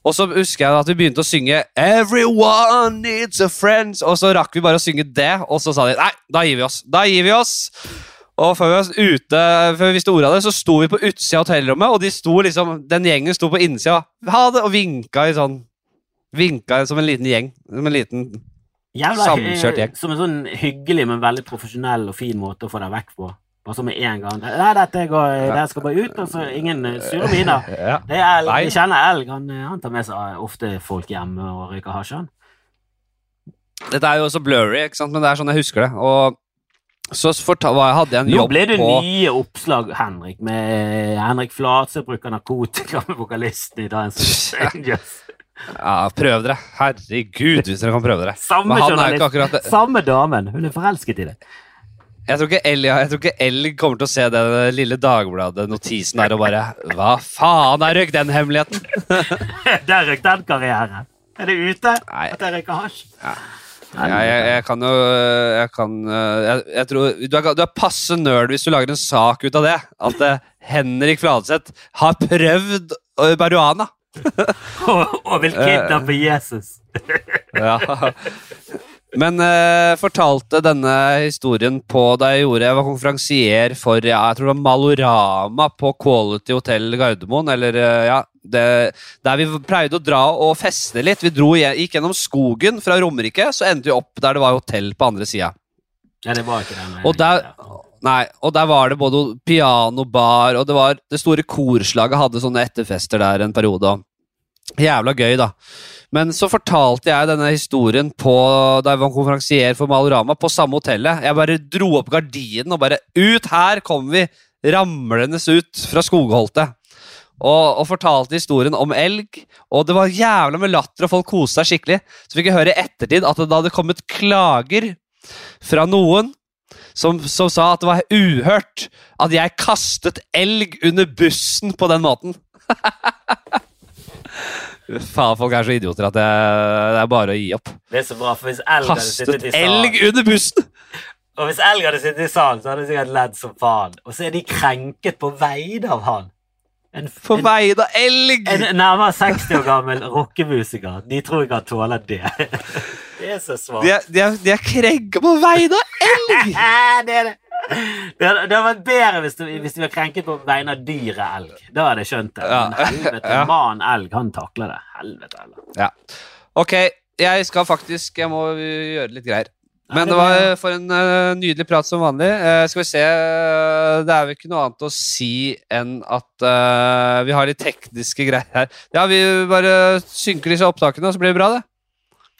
Og så husker jeg at vi begynte å synge 'Everyone needs a friend', og så rakk vi bare å synge det, og så sa de 'nei, da gir vi oss'. Da gir vi oss. Og før vi var ute, før vi visste ordet av det, så sto vi på utsida av hotellrommet, og de sto liksom, den gjengen sto på innsida ha det, og vinka i sånn Vinka som en liten gjeng. Som en liten Jævla, samkjørt gjeng. Som en sånn hyggelig, men veldig profesjonell og fin måte å få deg vekk på. Bare som med en gang. Nei, dette går, det skal bare ut, og så ingen eh, sure miner. [laughs] Ja. Det er elg, Vi kjenner elg. Han, eh, han, tar med seg ofte folk hjemme og røyker hasj, han. Dette er jo også blurry, ikke sant? men det er sånn jeg husker det. Og så hadde jeg en jobb på Nå ble det på... nye oppslag, Henrik, med Henrik Flatse bruker narkotika med vokalisten i Dance Angels. [laughs] [laughs] Ja, prøv dere. Herregud, hvis dere kan prøve dere. Samme akkurat... samme damen. Hun er forelsket i det. Jeg tror, Elg, jeg tror ikke Elg kommer til å se den lille Dagbladet-notisen der og bare Hva faen, der røk den hemmeligheten! [laughs] der røk den karrieren. Er det ute Nei. at jeg røyker hasj? Ja. Ja, jeg, jeg, kan jo Jeg kan jeg, jeg tror, du, er, du er passe nerd hvis du lager en sak ut av det. At uh, Henrik Fladseth har prøvd uh, marihuana. [laughs] og, og vil kidnappe Jesus. ja. [laughs] Men uh, fortalte denne historien på da jeg gjorde Jeg var konferansier for ja, jeg tror det var Malorama på Quality Hotel Gardermoen. Eller uh, ja, det, der vi pleide å dra og feste litt. Vi dro, gikk gjennom skogen fra Romerike, så endte vi opp der det var hotell på andre sida. Ja, det var ikke den. Og der, nei, og der var det både pianobar, og det var det store korslaget hadde sånne etterfester der en periode. Jævla gøy, da. Men så fortalte jeg denne historien på, da jeg var konferansier for Malorama, på samme hotellet. Jeg bare dro opp gardinen og bare Ut her kommer vi! Ramlende ut fra skogholtet. Og, og, fortalte historien om elg. Og det var jævla med latter, og folk koste seg skikkelig. Så fikk jeg høre i ettertid at det hadde kommet klager fra noen som, som, sa at det var uhørt at jeg kastet elg under bussen på den måten. [laughs] Faen, folk er så idioter at det, det, er bare å gi opp. Det er så bra, for hvis elg hadde sittet i salen elg under bussen! Og hvis elg hadde sittet i salen, så hadde de sikkert ledd som faen. Og så er de krenket på vegne av han. En, på vegne av elg! En nærmere 60 år gammel rockemusiker. De tror ikke han tåler det. [laughs] Det er så svakt. De de de er krenka på vegne av elg! [laughs] det er det. [laughs] Det hadde, vært bedre hvis du, hvis du var krenket på vegne av dyret elg. Da hadde jeg skjønt det. Men helvete, ja. man elg, han takler det. Helvete heller. Ja. Ok, jeg skal faktisk Jeg må gjøre litt greier. Men det var for en uh, nydelig prat som vanlig. Uh, skal vi se uh, Det er vel ikke noe annet å si enn at vi har litt tekniske greier her. Ja, vi bare synker disse opptakene, og så blir det bra, det.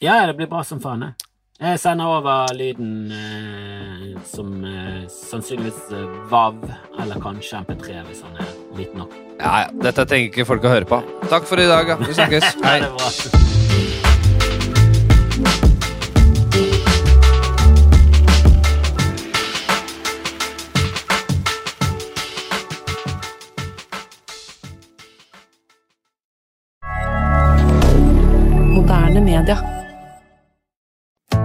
Ja, det blir bra som faen. Jeg sender over lyden eh, som eh, sannsynligvis eh, VAV, eller kanskje MP3 hvis han er liten nok. Ja, ja. Dette trenger ikke folk å høre på. Takk for i dag. Ja. Vi [laughs] snakkes. Hei. det er bra.